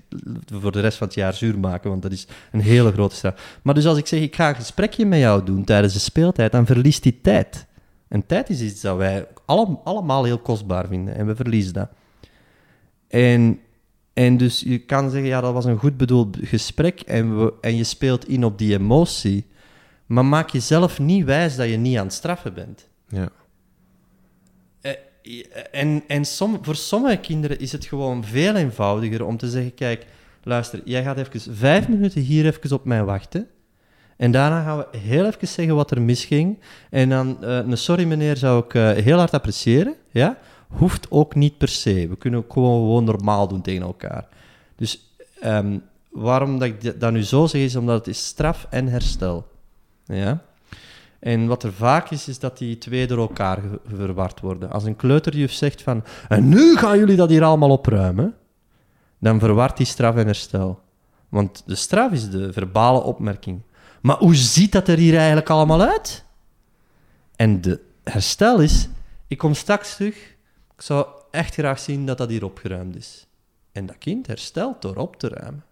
voor de rest van het jaar zuur maken, want dat is een hele grote straf. Maar dus als ik zeg, ik ga een gesprekje met jou doen tijdens de speeltijd, dan verliest die tijd. En tijd is iets dat wij alle- allemaal heel kostbaar vinden en we verliezen dat. En, en dus je kan zeggen, ja, dat was een goed bedoeld gesprek en, we, en je speelt in op die emotie, maar maak jezelf niet wijs dat je niet aan het straffen bent. Ja. Eh, En, en som, voor sommige kinderen is het gewoon veel eenvoudiger om te zeggen: Kijk, luister, jij gaat even vijf minuten hier even op mij wachten. En daarna gaan we heel even zeggen wat er misging. En dan, eh, een sorry meneer, zou ik eh, heel hard appreciëren. Ja? Hoeft ook niet per se. We kunnen ook gewoon, gewoon normaal doen tegen elkaar. Dus ehm, waarom dat ik dat nu zo zeg, is omdat het is straf en herstel. Ja? En wat er vaak is, is dat die twee door elkaar verward worden. Als een kleuterjuf zegt van, en nu gaan jullie dat hier allemaal opruimen, dan verwart die straf en herstel. Want de straf is de verbale opmerking. Maar hoe ziet dat er hier eigenlijk allemaal uit? En de herstel is, ik kom straks terug, ik zou echt graag zien dat dat hier opgeruimd is. En dat kind herstelt door op te ruimen.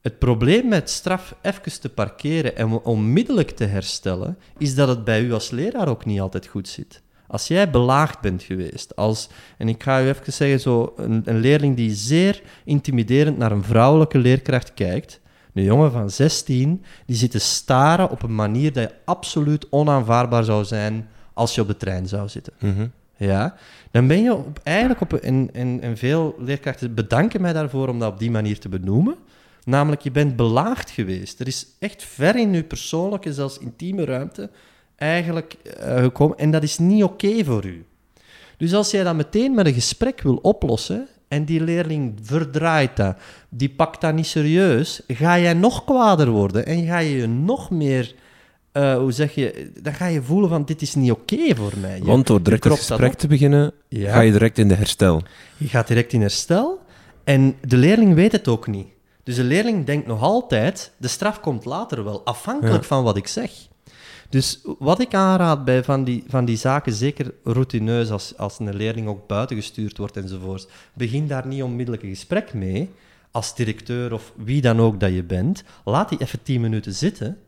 Het probleem met straf even te parkeren en onmiddellijk te herstellen, is dat het bij u als leraar ook niet altijd goed zit. Als jij belaagd bent geweest, als, en ik ga u even zeggen, zo een, een leerling die zeer intimiderend naar een vrouwelijke leerkracht kijkt, een jongen van 16, die zit te staren op een manier dat absoluut onaanvaardbaar zou zijn als je op de trein zou zitten. Mhm. Ja, dan ben je op, eigenlijk op een, en, en, en veel leerkrachten bedanken mij daarvoor om dat op die manier te benoemen. Namelijk, je bent belaagd geweest. Er is echt ver in je persoonlijke, zelfs intieme ruimte eigenlijk eh, gekomen. En dat is niet oké voor u. Dus als jij dat meteen met een gesprek wil oplossen en die leerling verdraait dat, die pakt dat niet serieus, ga jij nog kwader worden en ga je je nog meer, eh, hoe zeg je, dan ga je voelen van dit is niet oké voor mij. Je- Want door direct het gesprek te beginnen, Ja. ga je direct in de herstel. Je gaat direct in herstel en de leerling weet het ook niet. Dus de leerling denkt nog altijd, de straf komt later wel, afhankelijk Ja. van wat ik zeg. Dus wat ik aanraad bij van die, van die zaken, zeker routineus, als, als een leerling ook buiten gestuurd wordt enzovoort, begin daar niet onmiddellijk een gesprek mee, als directeur of wie dan ook dat je bent. Laat die even tien minuten zitten,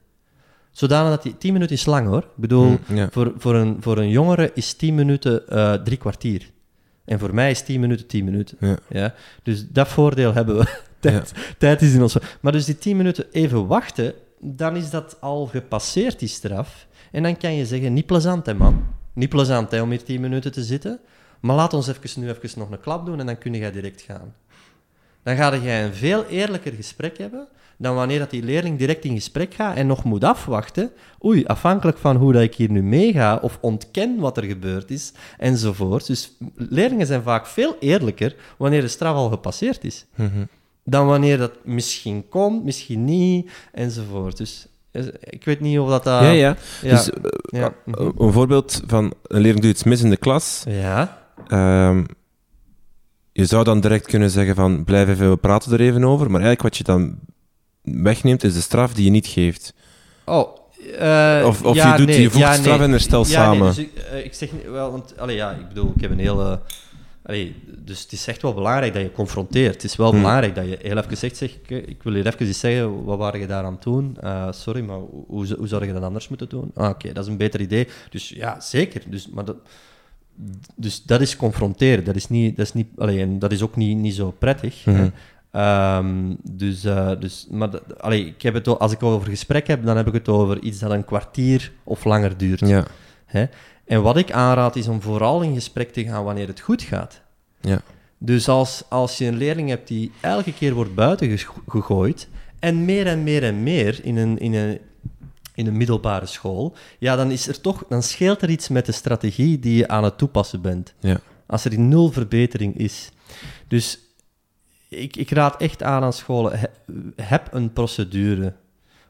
zodanig dat die... Tien minuten is lang hoor. Ik bedoel, ja. voor, voor, een, voor een jongere is tien minuten eh, drie kwartier. En voor mij is 10 minuten 10 minuten. Ja. Ja? Dus dat voordeel hebben we. tijd, tijd is in ons. Maar dus die 10 minuten even wachten, dan is dat al gepasseerd, die straf. En dan kan je zeggen: niet plezant, hè, man. Niet plezant hè, om hier 10 minuten te zitten. Maar laat ons even, nu even nog een klap doen en dan kun je direct gaan. Dan ga je een veel eerlijker gesprek hebben dan wanneer dat die leerling direct in gesprek gaat en nog moet afwachten. Oei, afhankelijk van hoe dat ik hier nu meega of ontken wat er gebeurd is, enzovoort. Dus leerlingen zijn vaak veel eerlijker wanneer de straf al gepasseerd is, Mhm. Dan wanneer dat misschien komt, misschien niet, enzovoort. Dus eh, ik weet niet of dat... dat ja, ja. ja, Dus eh, ja, eh, een voorbeeld van een leerling doet iets mis in de klas. ja. Ehm, je zou dan direct kunnen zeggen van, blijf even, we praten er even over. Maar eigenlijk wat je dan wegneemt, is de straf die je niet geeft. Oh, eh, Of- of ja, je doet- nee, je voegt ja, straf nee. en herstel ja, samen. Nee, dus ik, ik zeg wel, want, allee, ja, ik bedoel, ik heb een hele... Allee, dus het is echt wel belangrijk dat je confronteert. Het is wel Hmm. belangrijk dat je heel even zegt, zeg, ik, ik wil hier even iets zeggen, wat waren je daar aan het doen? Eh, sorry, maar hoe, hoe, zou- je dat anders moeten doen? Ah, Oké, dat is een beter idee. Dus ja, zeker. Dus, maar dat, dus dat is confronteren. Dat is, niet, dat is, niet, allee, dat is ook niet, niet zo prettig. hè. Mhm. Ehm, dus, eh, dus, maar allee, ik heb het, als ik over gesprek heb, dan heb ik het over iets dat een kwartier of langer duurt. Ja. Hè? En wat ik aanraad is om vooral in gesprek te gaan wanneer het goed gaat. Ja. Dus als, als je een leerling hebt die elke keer wordt buiten gegooid en meer en meer en meer in een, in een, in een middelbare school, ja, dan, is er toch, dan scheelt er iets met de strategie die je aan het toepassen bent. Ja. Als er nul verbetering is. Dus ik, ik raad echt aan aan scholen, he- heb een procedure.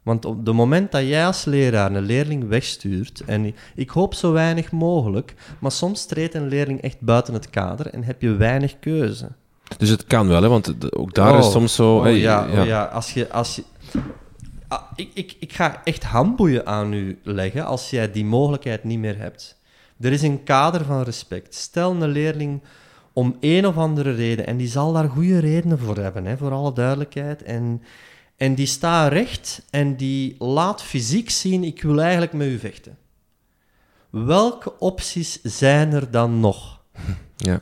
Want op het moment dat jij als leraar een leerling wegstuurt, en ik hoop zo weinig mogelijk, maar soms treedt een leerling echt buiten het kader en heb je weinig keuze. Dus het kan wel, hè, want ook daar Oh. is soms zo... Oh, hey, ja, oh ja, als je... Als je Ah, ik, ik, ik ga echt handboeien aan u leggen als jij die mogelijkheid niet meer hebt. Er is een kader van respect. Stel een leerling om een of andere reden, en die zal daar goede redenen voor hebben, hè, voor alle duidelijkheid, en, en die staat recht en die laat fysiek zien, ik wil eigenlijk met u vechten. Welke opties zijn er dan nog? Ja.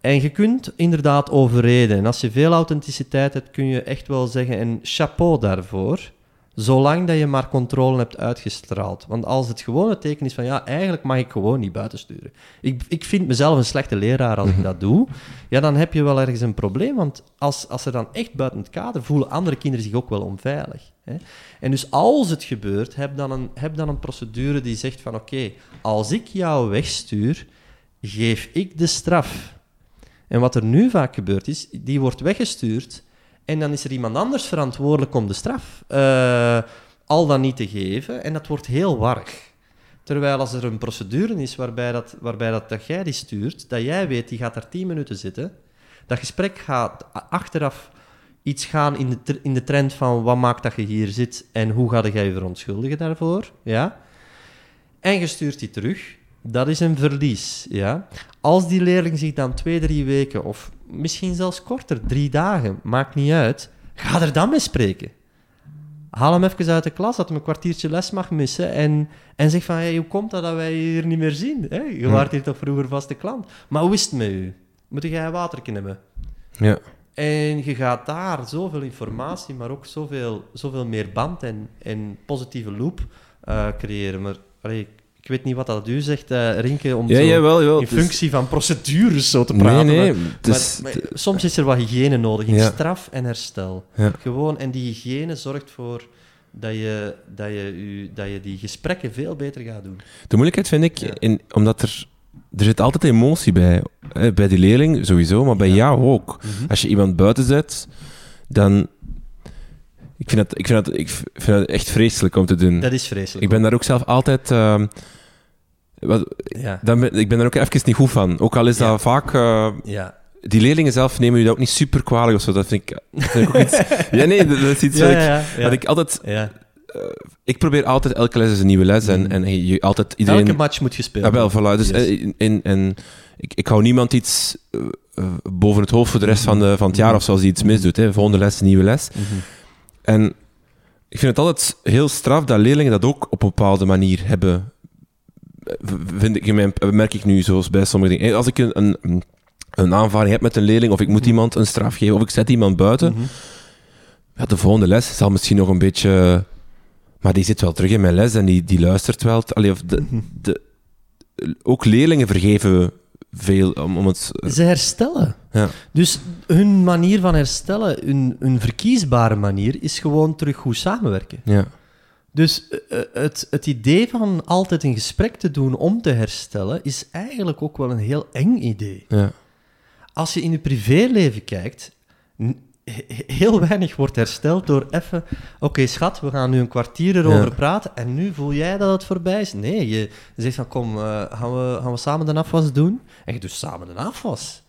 En je kunt inderdaad overreden. En als je veel authenticiteit hebt, kun je echt wel zeggen, en chapeau daarvoor, zolang dat je maar controle hebt uitgestraald. Want als het gewoon het teken is van, ja, eigenlijk mag ik gewoon niet buitensturen. Ik, ik vind mezelf een slechte leraar als ik dat doe. Ja, dan heb je wel ergens een probleem, want als, als er dan echt buiten het kader voelen andere kinderen zich ook wel onveilig. Hè? En dus als het gebeurt, heb dan een, heb dan een procedure die zegt van, oké, als ik jou wegstuur, geef ik de straf. En wat er nu vaak gebeurt is, die wordt weggestuurd en dan is er iemand anders verantwoordelijk om de straf. Eh, al dan niet te geven en dat wordt heel warrig. Terwijl als er een procedure is waarbij, dat, waarbij dat, dat jij die stuurt, dat jij weet, die gaat daar 10 minuten zitten, dat gesprek gaat achteraf iets gaan in de, in de trend van wat maakt dat je hier zit en hoe ga jij je verontschuldigen daarvoor, ja? En je stuurt die terug, dat is een verlies, ja? Als die leerling zich dan twee, drie weken, of misschien zelfs korter, drie dagen, maakt niet uit, ga er dan mee spreken. Haal hem even uit de klas, dat hij een kwartiertje les mag missen en, en zeg van, hey, hoe komt dat dat wij je hier niet meer zien? Hè? Je Hm. waart hier toch vroeger vaste klant? Maar hoe is het met u? Moet jij water hebben? Ja. En je gaat daar zoveel informatie, maar ook zoveel, zoveel meer band en, en positieve loop eh, creëren. Maar allee, ik weet niet wat dat u zegt, eh Rinke, om Ja, zo jawel, jawel. in is- functie van procedures zo te Nee, praten. nee. maar- is- maar, maar soms is er wat hygiëne nodig in Ja. straf en herstel. Ja. Gewoon, en die hygiëne zorgt voor dat je, dat, je, u- dat je die gesprekken veel beter gaat doen. De moeilijkheid vind ik, in, omdat er, er zit altijd emotie bij. Bij die leerling sowieso, maar bij Ja. jou ook. Mhm. Als je iemand buiten zet, dan... Ik vind dat, ik vind dat, ik vind dat echt vreselijk om te doen. Dat is vreselijk. Ik ben daar ook zelf altijd... ehm, wat, Ja. dan ben, ik ben daar ook even niet goed van. Ook al is Ja. dat vaak... eh, Ja. die leerlingen zelf nemen je dat ook niet super kwalijk of zo. Dat vind ik, dat vind ik ook iets... Ja, nee, dat, is iets wat, ik, ja, ja. wat ik altijd... ja. Ik probeer altijd... Elke les is een nieuwe les. En, Mhm. en je, altijd iedereen... Elke match moet gespeeld Ja, wel, worden. voilà. Dus, Yes. eh, in, in- en ik, ik hou niemand iets eh, eh, boven het hoofd voor de rest van, de, van het jaar Mhm. of zoals hij iets misdoet. Hè. Volgende les, nieuwe les. Mhm. En ik vind het altijd heel straf dat leerlingen dat ook op een bepaalde manier hebben. Eh, Vind ik, merk ik nu, zoals bij sommige dingen. Als ik een, een, een aanvaring heb met een leerling, of ik moet Mhm. iemand een straf geven, of ik zet iemand buiten, Mhm. ja, de volgende les zal misschien nog een beetje... Maar die zit wel terug in mijn les en die, die luistert wel. Allee, of de, Mhm. de, ook leerlingen vergeven veel om, om het... Ze herstellen. Ja. Dus hun manier van herstellen, hun, hun verkiesbare manier, is gewoon terug goed samenwerken. Ja. Dus eh, eh, het, het idee van altijd een gesprek te doen om te herstellen, is eigenlijk ook wel een heel eng idee. Ja. Als je in je privéleven kijkt, heel weinig wordt hersteld door even... Oké, schat, we gaan nu een kwartier erover Ja. praten en nu voel jij dat het voorbij is? Nee, je, je zegt van, kom, eh, gaan, we, gaan we samen de afwas doen? En je doet samen de afwas.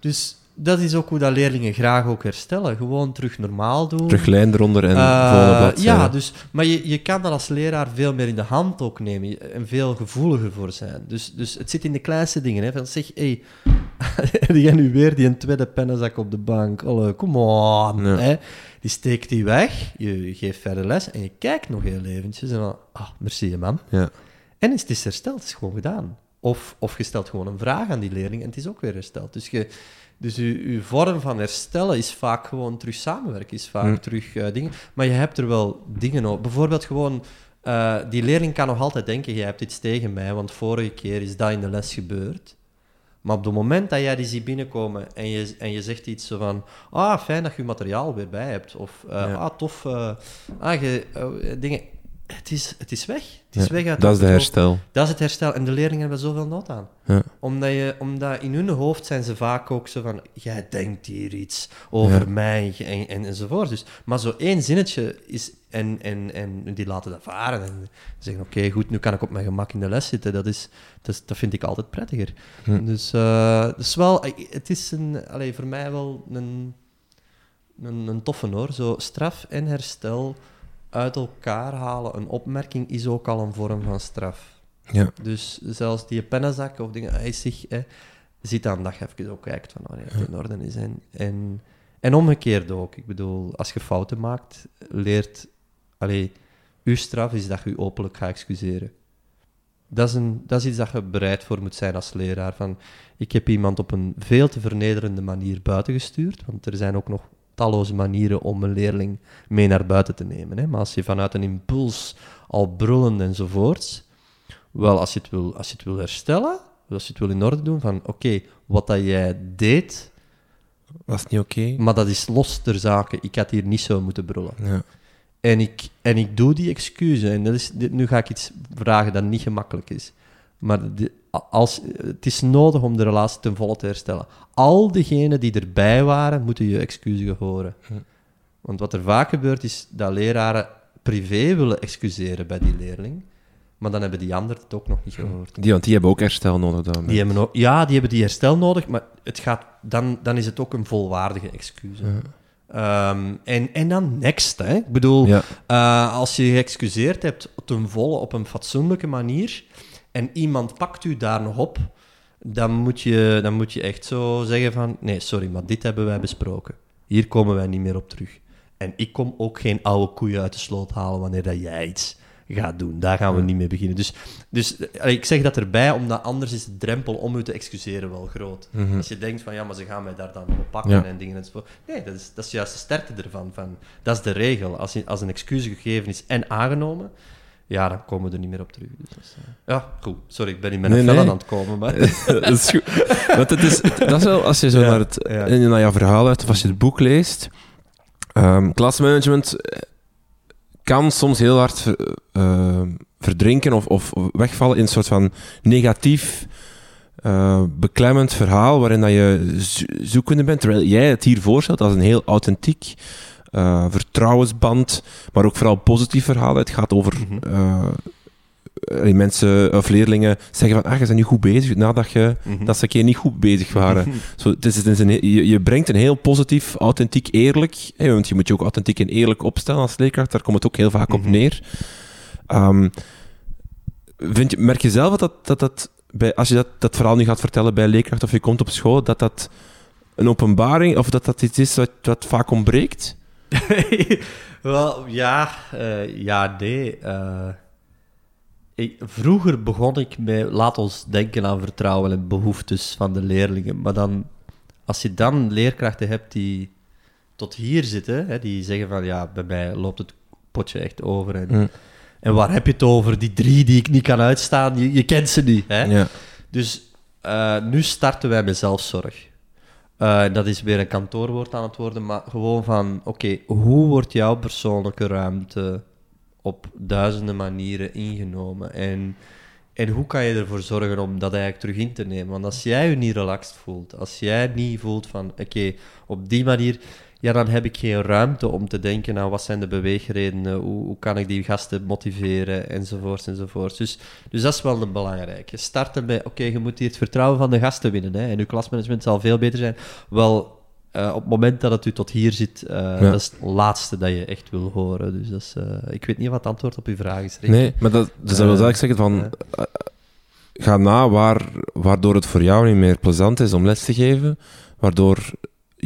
Dus dat is ook hoe dat leerlingen graag ook herstellen. Gewoon terug normaal doen. Terug lijn eronder en volgende bladzijde. Ja, dus, maar je, je kan dat als leraar veel meer in de hand ook nemen en veel gevoeliger voor zijn. Dus, dus het zit in de kleinste dingen. Hè, van zeg, hé, hey, jij nu weer die een tweede pennenzak op de bank? Allee, kom on. Ja. Hè? Die steekt die weg, je geeft verder les en je kijkt nog heel eventjes en dan, ah, merci man. Ja. En is het is hersteld, het is gewoon gedaan. Of, of je stelt gewoon een vraag aan die leerling en het is ook weer hersteld. Dus, je, dus je, je vorm van herstellen is vaak gewoon terug samenwerken, is vaak Hm. terug eh, dingen. Maar je hebt er wel dingen op. Bijvoorbeeld gewoon, eh, die leerling kan nog altijd denken, jij hebt iets tegen mij, want vorige keer is dat in de les gebeurd. Maar op het moment dat jij die ziet binnenkomen en je, en je zegt iets zo van... Ah, fijn dat je je materiaal weer bij hebt. Of, eh, Ja. ah, tof. ah, je, dingen... Het is, het is weg. Het is Ja, weg uit Dat is de het herstel. Dat is het herstel. En de leerlingen hebben zoveel nood aan. Ja. Omdat, je, omdat in hun hoofd zijn ze vaak ook zo van... Jij denkt hier iets over Ja. mij en, en, enzovoort. Dus, maar zo één zinnetje is... En, en, en die laten dat varen. En zeggen, oké, goed, nu kan ik op mijn gemak in de les zitten. Dat, is, dat, vind ik altijd prettiger. Dus dus wel... Het is een, allee, voor mij wel een, een, een toffe hoor. Zo straf en herstel uit elkaar halen. Een opmerking is ook al een vorm van straf. Ja. Dus zelfs die pennenzak of dingen, hij zich, hè, ziet dan dat je even ook kijkt van oh, ja, het in orde is. En, en, en omgekeerd ook. Ik bedoel, als je fouten maakt, leert... Allee, uw straf is dat je je openlijk gaat excuseren. Dat is, een, dat is iets dat je bereid voor moet zijn als leraar. Van, ik heb iemand op een veel te vernederende manier buiten gestuurd, want er zijn ook nog talloze manieren om een leerling mee naar buiten te nemen. Hè? Maar als je vanuit een impuls al brullen enzovoorts, wel, als je het wil, als je het wil herstellen, als je het wil in orde doen, van oké, wat dat jij deed, Was niet oké? maar dat is los ter zake, ik had hier niet zo moeten brullen. Ja. En ik, en ik doe die excuses. En dat is, dit, nu ga ik iets vragen dat niet gemakkelijk is. Maar de- als, het is nodig om de relatie ten volle te herstellen. Al diegenen die erbij waren, moeten je excuses horen. Hm. Want wat er vaak gebeurt, is dat leraren privé willen excuseren bij die leerling. Maar dan hebben die anderen het ook nog niet gehoord. Die, want die hebben ook herstel nodig dan. Die hebben ook, ja, die hebben die herstel nodig, maar het gaat, dan, dan is het ook een volwaardige excuus. Ehm, en, en dan next, hè. Ik bedoel, Ja. eh, als je geëxcuseerd hebt ten volle op een fatsoenlijke manier en iemand pakt u daar nog op, dan moet je, dan moet je echt zo zeggen van, nee, sorry, maar dit hebben wij besproken. Hier komen wij niet meer op terug. En ik kom ook geen oude koeien uit de sloot halen wanneer dat jij iets gaat doen. Daar gaan we niet mee beginnen. Dus, dus eh, ik zeg dat erbij, omdat anders is de drempel om u te excuseren wel groot. Als je denkt van, ja, maar ze gaan mij daar dan op pakken Ja. en dingen enzovoort. Nee, dat is, dat is juist de sterkte ervan. Van, dat is de regel. Als, je, als een excuus gegeven is en aangenomen, ja, dan komen we er niet meer op terug. Dus eh, ja, goed. Sorry, ik ben in mijn Nee, aan het komen, maar... dat is goed. Want het is, dat is wel, als je zo Ja, naar, het, ja. naar jouw verhaal uit, of als je het boek leest, ehm klasmanagement eh, kan soms heel hard ver- eh, verdrinken of, of wegvallen in een soort van negatief, eh, beklemmend verhaal, waarin dat je zo- zoekende bent, terwijl jij het hier voorstelt als een heel authentiek, eh, vertrouwensband, maar ook vooral positief verhaal. Het gaat over Mhm. eh, eh, mensen of leerlingen zeggen van, ah, je bent nu goed bezig, nadat je Mhm. dat ze een keer niet goed bezig waren. Zo, het is, het is een, he- je, je brengt een heel positief, authentiek, eerlijk, hè, want je moet je ook authentiek en eerlijk opstellen als leerkracht, daar komt het ook heel vaak op Mhm. neer. Ehm, vind je, merk je zelf dat, dat, dat bij, als je dat, dat verhaal nu gaat vertellen bij leerkracht of je komt op school, dat dat een openbaring, of dat dat iets is wat, wat vaak ontbreekt? Wel, ja, eh, ja, nee. eh. ik, vroeger begon ik met, laat ons denken aan vertrouwen en behoeftes van de leerlingen. Maar dan, als je dan leerkrachten hebt die tot hier zitten, hè, die zeggen van, ja, bij mij loopt het potje echt over. En, Mm. en waar heb je het over? Die drie die ik niet kan uitstaan, je, je kent ze niet. Hè? Ja. Dus eh, nu starten wij met zelfzorg. Eh, dat is weer een kantoorwoord aan het worden, maar gewoon van, oké, hoe wordt jouw persoonlijke ruimte op duizenden manieren ingenomen? En, en hoe kan je ervoor zorgen om dat eigenlijk terug in te nemen? Want als jij je niet relaxed voelt, als jij niet voelt van, oké, op die manier, ja, dan heb ik geen ruimte om te denken aan wat zijn de beweegredenen, hoe, hoe kan ik die gasten motiveren, enzovoorts, enzovoorts. Dus, dus dat is wel een belangrijke. Starten bij, oké, je moet hier het vertrouwen van de gasten winnen, hè, en je klasmanagement zal veel beter zijn. Wel, eh, op het moment dat het u tot hier zit, eh, dat is het laatste dat je echt wil horen. Dus dat is, eh, ik weet niet wat het antwoord op uw vraag is. Rick. Nee, maar dat, dus dat wil eigenlijk zeggen van, ga na waar, waardoor het voor jou niet meer plezant is om les te geven, waardoor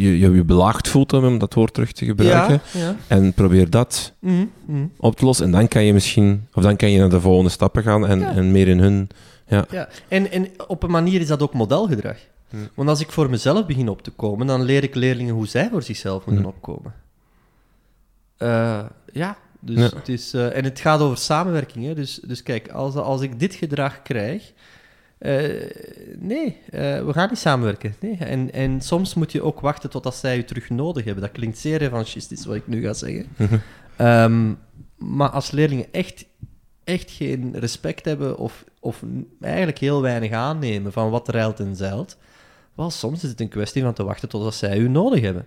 je je, je belaagd voelt, om dat woord terug te gebruiken, Ja, ja. en probeer dat Mhm, mhm. op te lossen. En dan kan je misschien, of dan kan je naar de volgende stappen gaan en, Ja. en meer in hun... Ja. Ja, en, en op een manier is dat ook modelgedrag. Want als ik voor mezelf begin op te komen, dan leer ik leerlingen hoe zij voor zichzelf moeten opkomen. Eh, ja, dus. Het is, eh, en het gaat over samenwerking. Hè? Dus, dus kijk, als, als ik dit gedrag krijg, eh, nee, eh, we gaan niet samenwerken. Nee. En, en soms moet je ook wachten totdat zij je terug nodig hebben. Dat klinkt zeer revanchistisch, wat ik nu ga zeggen. Ehm, maar als leerlingen echt, echt geen respect hebben of, of eigenlijk heel weinig aannemen van wat ruilt en zeilt, wel, soms is het een kwestie van te wachten totdat zij u nodig hebben.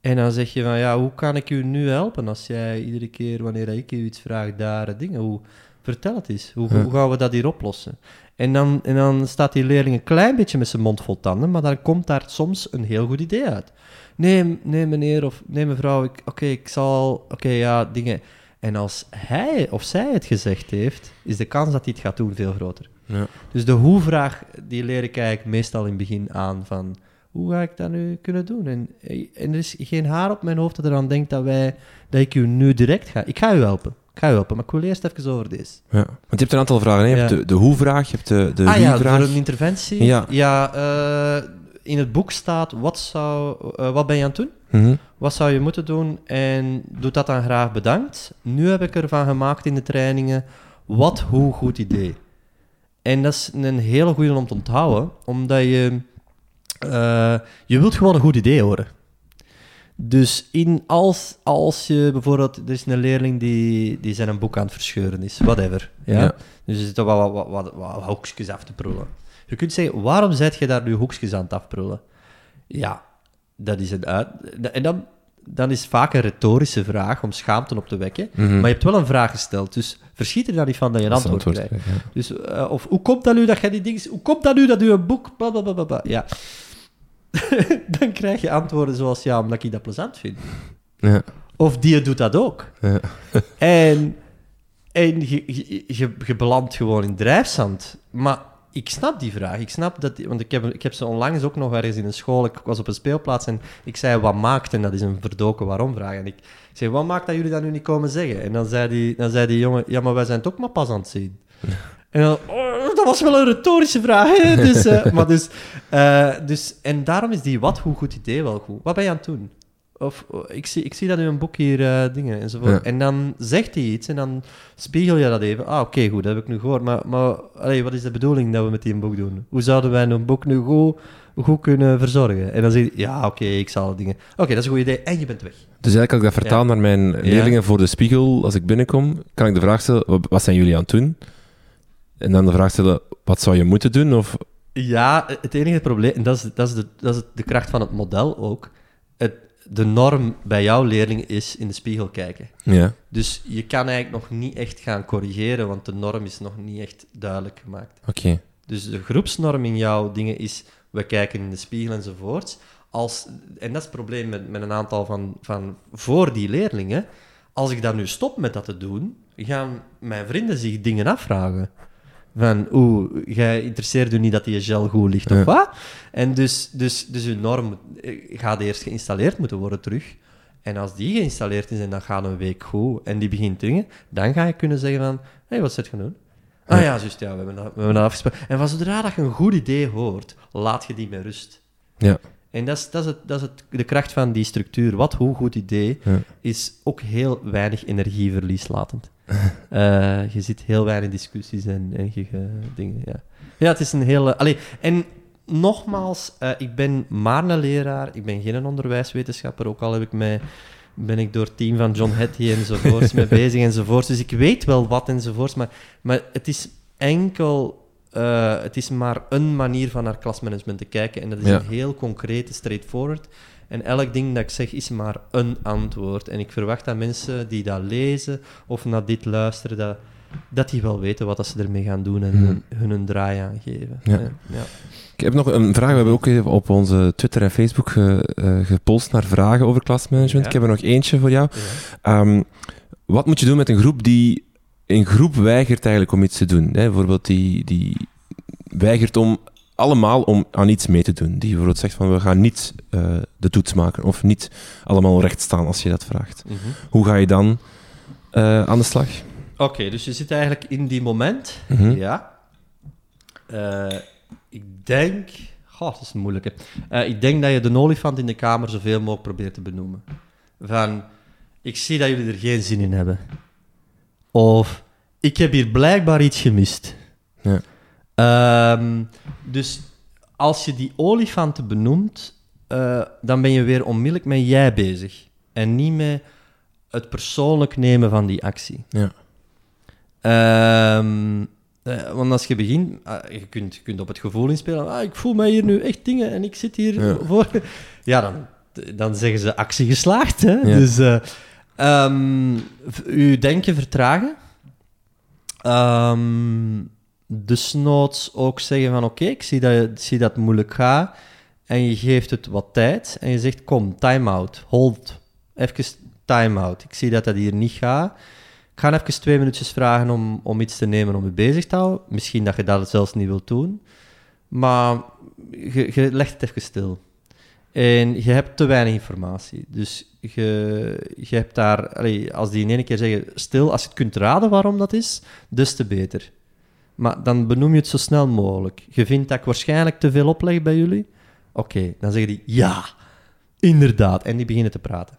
En dan zeg je van, ja, hoe kan ik u nu helpen als jij iedere keer wanneer ik u iets vraag, daar dingen, hoe, vertel het eens, hoe, Ja. hoe gaan we dat hier oplossen? En dan, en dan staat die leerling een klein beetje met zijn mond vol tanden, maar dan komt daar soms een heel goed idee uit. Nee, nee meneer of nee mevrouw, ik- oké, ik zal, oké, ja, dingen. En als hij of zij het gezegd heeft, is de kans dat hij het gaat doen veel groter. Ja. Dus de hoe-vraag, die leer ik eigenlijk meestal in het begin aan van... Hoe ga ik dat nu kunnen doen? En, en er is geen haar op mijn hoofd dat eraan denkt dat, wij, dat ik u nu direct ga... Ik ga u helpen. Ik ga u helpen, maar ik wil eerst even over deze. Ja. Want je hebt een aantal vragen. Hè? Je hebt Ja. de, de hoe-vraag, je hebt de, de ah ja, voor een interventie? Ja. eh, in het boek staat, wat, zou, eh, wat ben je aan het doen? Mhm. Wat zou je moeten doen? En doe dat dan graag bedankt. Nu heb ik ervan gemaakt in de trainingen. Wat, hoe, goed idee. En dat is een hele goede om te onthouden, omdat je... eh, je wilt gewoon een goed idee horen. Dus in als, als je bijvoorbeeld... Er is een leerling die, die zijn een boek aan het verscheuren is. Whatever. Ja? Ja. Dus er zitten wat, wat, wat, wat, wat hoekjes af te prullen. Je kunt zeggen, waarom zet je daar nu hoekjes aan het afprullen? Ja, dat is een uit... En dan dan is vaak een retorische vraag om schaamte op te wekken. Mhm. Maar je hebt wel een vraag gesteld, dus verschiet er dan niet van dat je een Dat antwoord, het krijgt. ja. Dus, eh, of hoe komt dat nu dat jij die dingen... Hoe komt dat nu dat u een boek... Blablabla. Ja. dan krijg je antwoorden zoals, ja, omdat ik dat plezant vind. Ja. Of die doet dat ook. Ja. En, en je, je, je, je belandt gewoon in drijfzand. Maar ik snap die vraag. Ik snap dat... Want ik heb, ik heb ze onlangs ook nog ergens in een school... Ik was op een speelplaats en ik zei, wat maakt? En dat is een verdoken waarom-vraag. En ik zei, wat maakt dat jullie dat nu niet komen zeggen? En dan zei die, dan zei die jongen, ja, maar wij zijn het ook maar pas aan het zien. En dan, oh, dat was wel een retorische vraag. Hè? Dus, eh, maar dus, eh, dus, en daarom is die wat, hoe goed idee wel goed. Wat ben je aan het doen? Of, oh, ik, zie, ik zie dat in een boek hier, eh, dingen enzovoort. Ja. En dan zegt hij iets en dan spiegel je dat even. Ah, oké, goed, dat heb ik nu gehoord. Maar, maar allee, wat is de bedoeling dat we met die boek doen? Hoe zouden wij een boek nu goed, goed kunnen verzorgen? En dan zeg je, ja, oké, ik zal dingen... Oké, dat is een goed idee. En je bent weg. Dus eigenlijk als ik dat vertaal Ja. naar mijn leerlingen voor de spiegel, als ik binnenkom, kan ik de vraag stellen, wat zijn jullie aan het doen? En dan de vraag stellen, wat zou je moeten doen? Of, Ja, het enige probleem, en dat is, dat is, de, dat is de kracht van het model ook. Het, de norm bij jouw leerling is in de spiegel kijken. ja, Dus je kan eigenlijk nog niet echt gaan corrigeren, want de norm is nog niet echt duidelijk gemaakt. oké. Dus de groepsnorm in jouw dingen is, we kijken in de spiegel enzovoorts. Als, en dat is het probleem met, met een aantal van, van voor die leerlingen. Als ik dan nu stop met dat te doen, gaan mijn vrienden zich dingen afvragen. Van, oeh, jij interesseert u niet dat die gel goed ligt, of wat? En dus, dus, dus uw norm eh, gaat eerst geïnstalleerd moeten worden terug. En als die geïnstalleerd is en dat gaat een week goed en die begint dingen, dan ga je kunnen zeggen van, hé, hey, wat zit je doen? Ah ja, juist, ja, we hebben dat, we hebben dat afgesproken. En van zodra dat je een goed idee hoort, laat je die met rust. Ja. En dat is, dat is, het, dat is het, de kracht van die structuur. Wat, hoe goed idee, Ja. is ook heel weinig energieverlieslatend. Eh je ziet heel weinig discussies en, en je- dingen, ja. Ja, het is een hele... Allee, en nogmaals, eh, ik ben maar een leraar, ik ben geen onderwijswetenschapper, ook al heb ik mij, ben ik door het team van John Hattie enzovoorts mee bezig enzovoorts. Dus ik weet wel wat enzovoorts, maar, maar het is enkel... eh, het is maar een manier van naar klasmanagement te kijken en dat is Ja. een heel concrete, straightforward. En elk ding dat ik zeg is maar een antwoord. En ik verwacht dat mensen die dat lezen of naar dit luisteren, dat, dat die wel weten wat dat ze ermee gaan doen en Hmm. hun, hun een draai aan geven. Ja. Ja. Ik heb nog een vraag. We hebben ook even op onze Twitter en Facebook ge, eh, gepost naar vragen over klasmanagement. Ja. Ik heb er nog eentje voor jou. Ehm, wat moet je doen met een groep die een groep weigert eigenlijk om iets te doen? Hè? Bijvoorbeeld die, die weigert om allemaal om aan iets mee te doen. Die bijvoorbeeld zegt van we gaan niet eh, de toets maken of niet allemaal recht staan als je dat vraagt. Mhm. Hoe ga je dan eh, aan de slag? Oké, dus je zit eigenlijk in die moment. Mhm. Ja. Eh, ik denk... Goh, dat is een moeilijke. Ik denk dat je de olifant in de kamer zoveel mogelijk probeert te benoemen. Van, ik zie dat jullie er geen zin in hebben. Of, ik heb hier blijkbaar iets gemist. Ja. Ehm, dus als je die olifanten benoemt, eh, dan ben je weer onmiddellijk met jij bezig. En niet met het persoonlijk nemen van die actie. Ja. Ehm, eh, want als je begint, ah, je, kunt, je kunt op het gevoel inspelen, ah, ik voel mij hier nu echt dingen en ik zit hier Ja. voor... Ja, dan, dan zeggen ze actie geslaagd. Hè? Ja. Dus uw denken vertragen. Ehm desnoods ook zeggen van oké, ik zie dat, zie dat het moeilijk gaat. En je geeft het wat tijd en je zegt kom, time-out, hold, even time-out. Ik zie dat dat hier niet gaat. Ik ga even twee minuutjes vragen om, om iets te nemen om je bezig te houden. Misschien dat je dat zelfs niet wilt doen. Maar je, legt het even stil. En je hebt te weinig informatie. Dus je, je hebt daar... als die in één keer zeggen stil, als je kunt raden waarom dat is, des te beter. Maar dan benoem je het zo snel mogelijk. Je vindt dat ik waarschijnlijk te veel opleg bij jullie? Oké, dan zeggen die ja, inderdaad. En die beginnen te praten.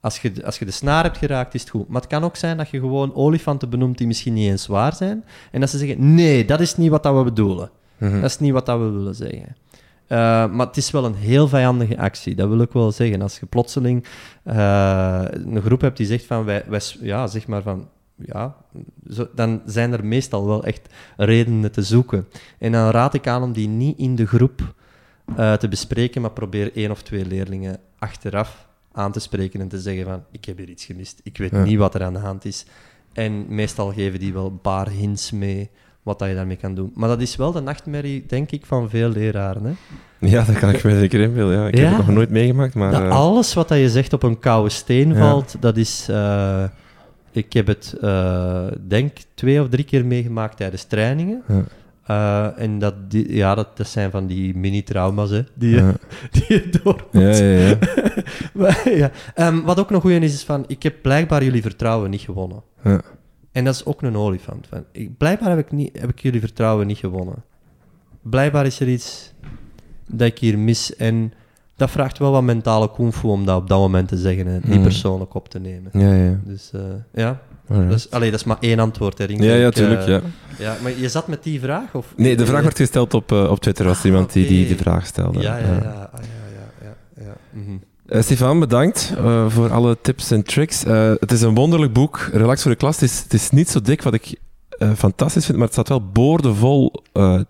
Als je, als je de snaar hebt geraakt, is het goed. Maar het kan ook zijn dat je gewoon olifanten benoemt die misschien niet eens waar zijn. En dat ze zeggen, nee, dat is niet wat dat we bedoelen. Mhm. Dat is niet wat dat we willen zeggen. Eh, maar het is wel een heel vijandige actie, dat wil ik wel zeggen. Als je plotseling eh, een groep hebt die zegt van, wij, wij, ja, zeg maar van, ja, zo, dan zijn er meestal wel echt redenen te zoeken. En dan raad ik aan om die niet in de groep eh, te bespreken, maar probeer één of twee leerlingen achteraf aan te spreken en te zeggen van, ik heb hier iets gemist, ik weet Ja. niet wat er aan de hand is. En meestal geven die wel een paar hints mee wat dat je daarmee kan doen. Maar dat is wel de nachtmerrie, denk ik, van veel leraren. Hè? Ja, dat kan ik me zeker inbeelden. Ja. Ik heb het nog nooit meegemaakt, maar... Dat eh, alles wat dat je zegt op een koude steen valt, dat is... eh, ik heb het, eh, denk twee of drie keer meegemaakt tijdens trainingen. Ja. Eh, en dat, die, ja, dat, dat zijn van die mini-trauma's, hè, die, je- ja. die je door Ja, ja, ja. Maar, ja. Ehm, wat ook nog goed is, is van, ik heb blijkbaar jullie vertrouwen niet gewonnen. Ja. En dat is ook een olifant. Van, ik, blijkbaar heb ik, niet, heb ik jullie vertrouwen niet gewonnen. Blijkbaar is er iets dat ik hier mis. En dat vraagt wel wat mentale kung fu om dat op dat moment te zeggen en niet Mm. persoonlijk op te nemen. Ja, ja. Dus eh, ja, Alright. dat is, allee, dat is maar één antwoord. Hè, Rinke. Ja, ja, eh, tuurlijk, ja. ja. Maar je zat met die vraag? Of? Nee, de vraag werd gesteld op, eh, op Twitter. Was er iemand die, die vraag stelde. Ja, ja, ja. Ah, ja, ja, ja, ja. Mhm. Stefan, bedankt voor alle tips en tricks. Het is een wonderlijk boek. Relax voor de klas. Het is, het is niet zo dik, wat ik fantastisch vind, maar het staat wel boordevol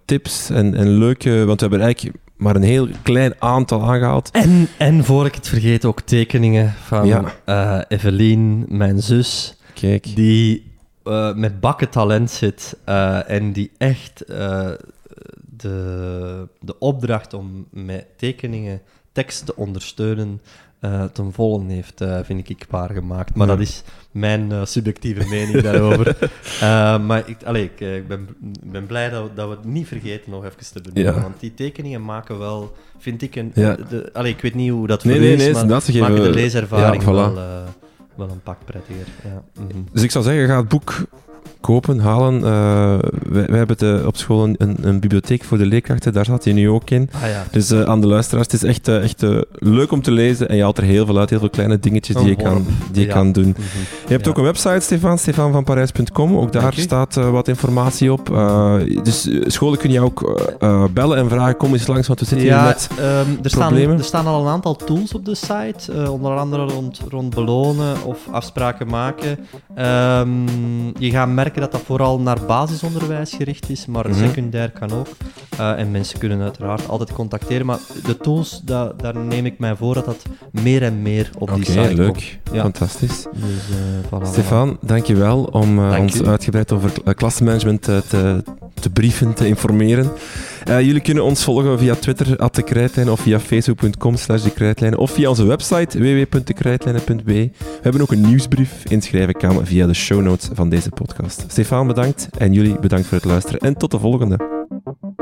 tips en, en leuke... Want we hebben eigenlijk maar een heel klein aantal aangehaald. En, en voor ik het vergeet, ook tekeningen van Ja. eh, Evelien, mijn zus, Kijk. die eh, met bakken talent zit eh, en die echt de, de opdracht om met tekeningen tekst te ondersteunen eh ten volle heeft, eh, vind ik, waargemaakt. Maar Ja. dat is mijn eh, subjectieve mening daarover. Maar ik, allee, ik, ik ben, ben blij dat we, dat we het niet vergeten nog even te benoemen. Ja. Want die tekeningen maken wel, vind ik, een... Ja. De, allee, ik weet niet hoe dat voor Nee, nee, is, nee, maar geven- maken de leeservaring voilà. wel, wel een pak prettiger. Ja. mhm. Dus ik zou zeggen, ga het boek kopen, halen. Eh, wij, wij hebben de, op school een, een, een bibliotheek voor de leerkrachten. Daar zat hij nu ook in. Ah ja. Dus eh, aan de luisteraars, het is echt, eh, echt leuk om te lezen. En je haalt er heel veel uit, heel veel kleine dingetjes die je Een kan, die je ja. kan doen. Mhm. Je hebt ook een website, Stefan, stefanvanparijs.com. Ook daar staat wat informatie op. Dus scholen kun je ook bellen en vragen, kom eens langs, want we zitten hier met... ehm, er, staan, problemen. er staan al een aantal tools op de site, onder andere rond, rond belonen of afspraken maken. Ehm, je gaat merken dat dat vooral naar basisonderwijs gericht is, maar Mhm. secundair kan ook. Eh, en mensen kunnen uiteraard altijd contacteren, maar de tools, da- daar neem ik mij voor dat dat meer en meer op die site leuk. komt. Ja. Fantastisch. Dus, eh, voilà, voilà. Stefan, dankjewel om eh, Dank ons u. uitgebreid over uh, klassenmanagement eh, te, te brieven, te informeren. Eh, jullie kunnen ons volgen via Twitter, at de Krijtlijn, of via facebook.com slash de of via onze website www.dekrijtlijnen.be. We hebben ook een nieuwsbrief. Inschrijven kan via de show notes van deze podcast. Stefan, bedankt. En jullie bedankt voor het luisteren. En tot de volgende.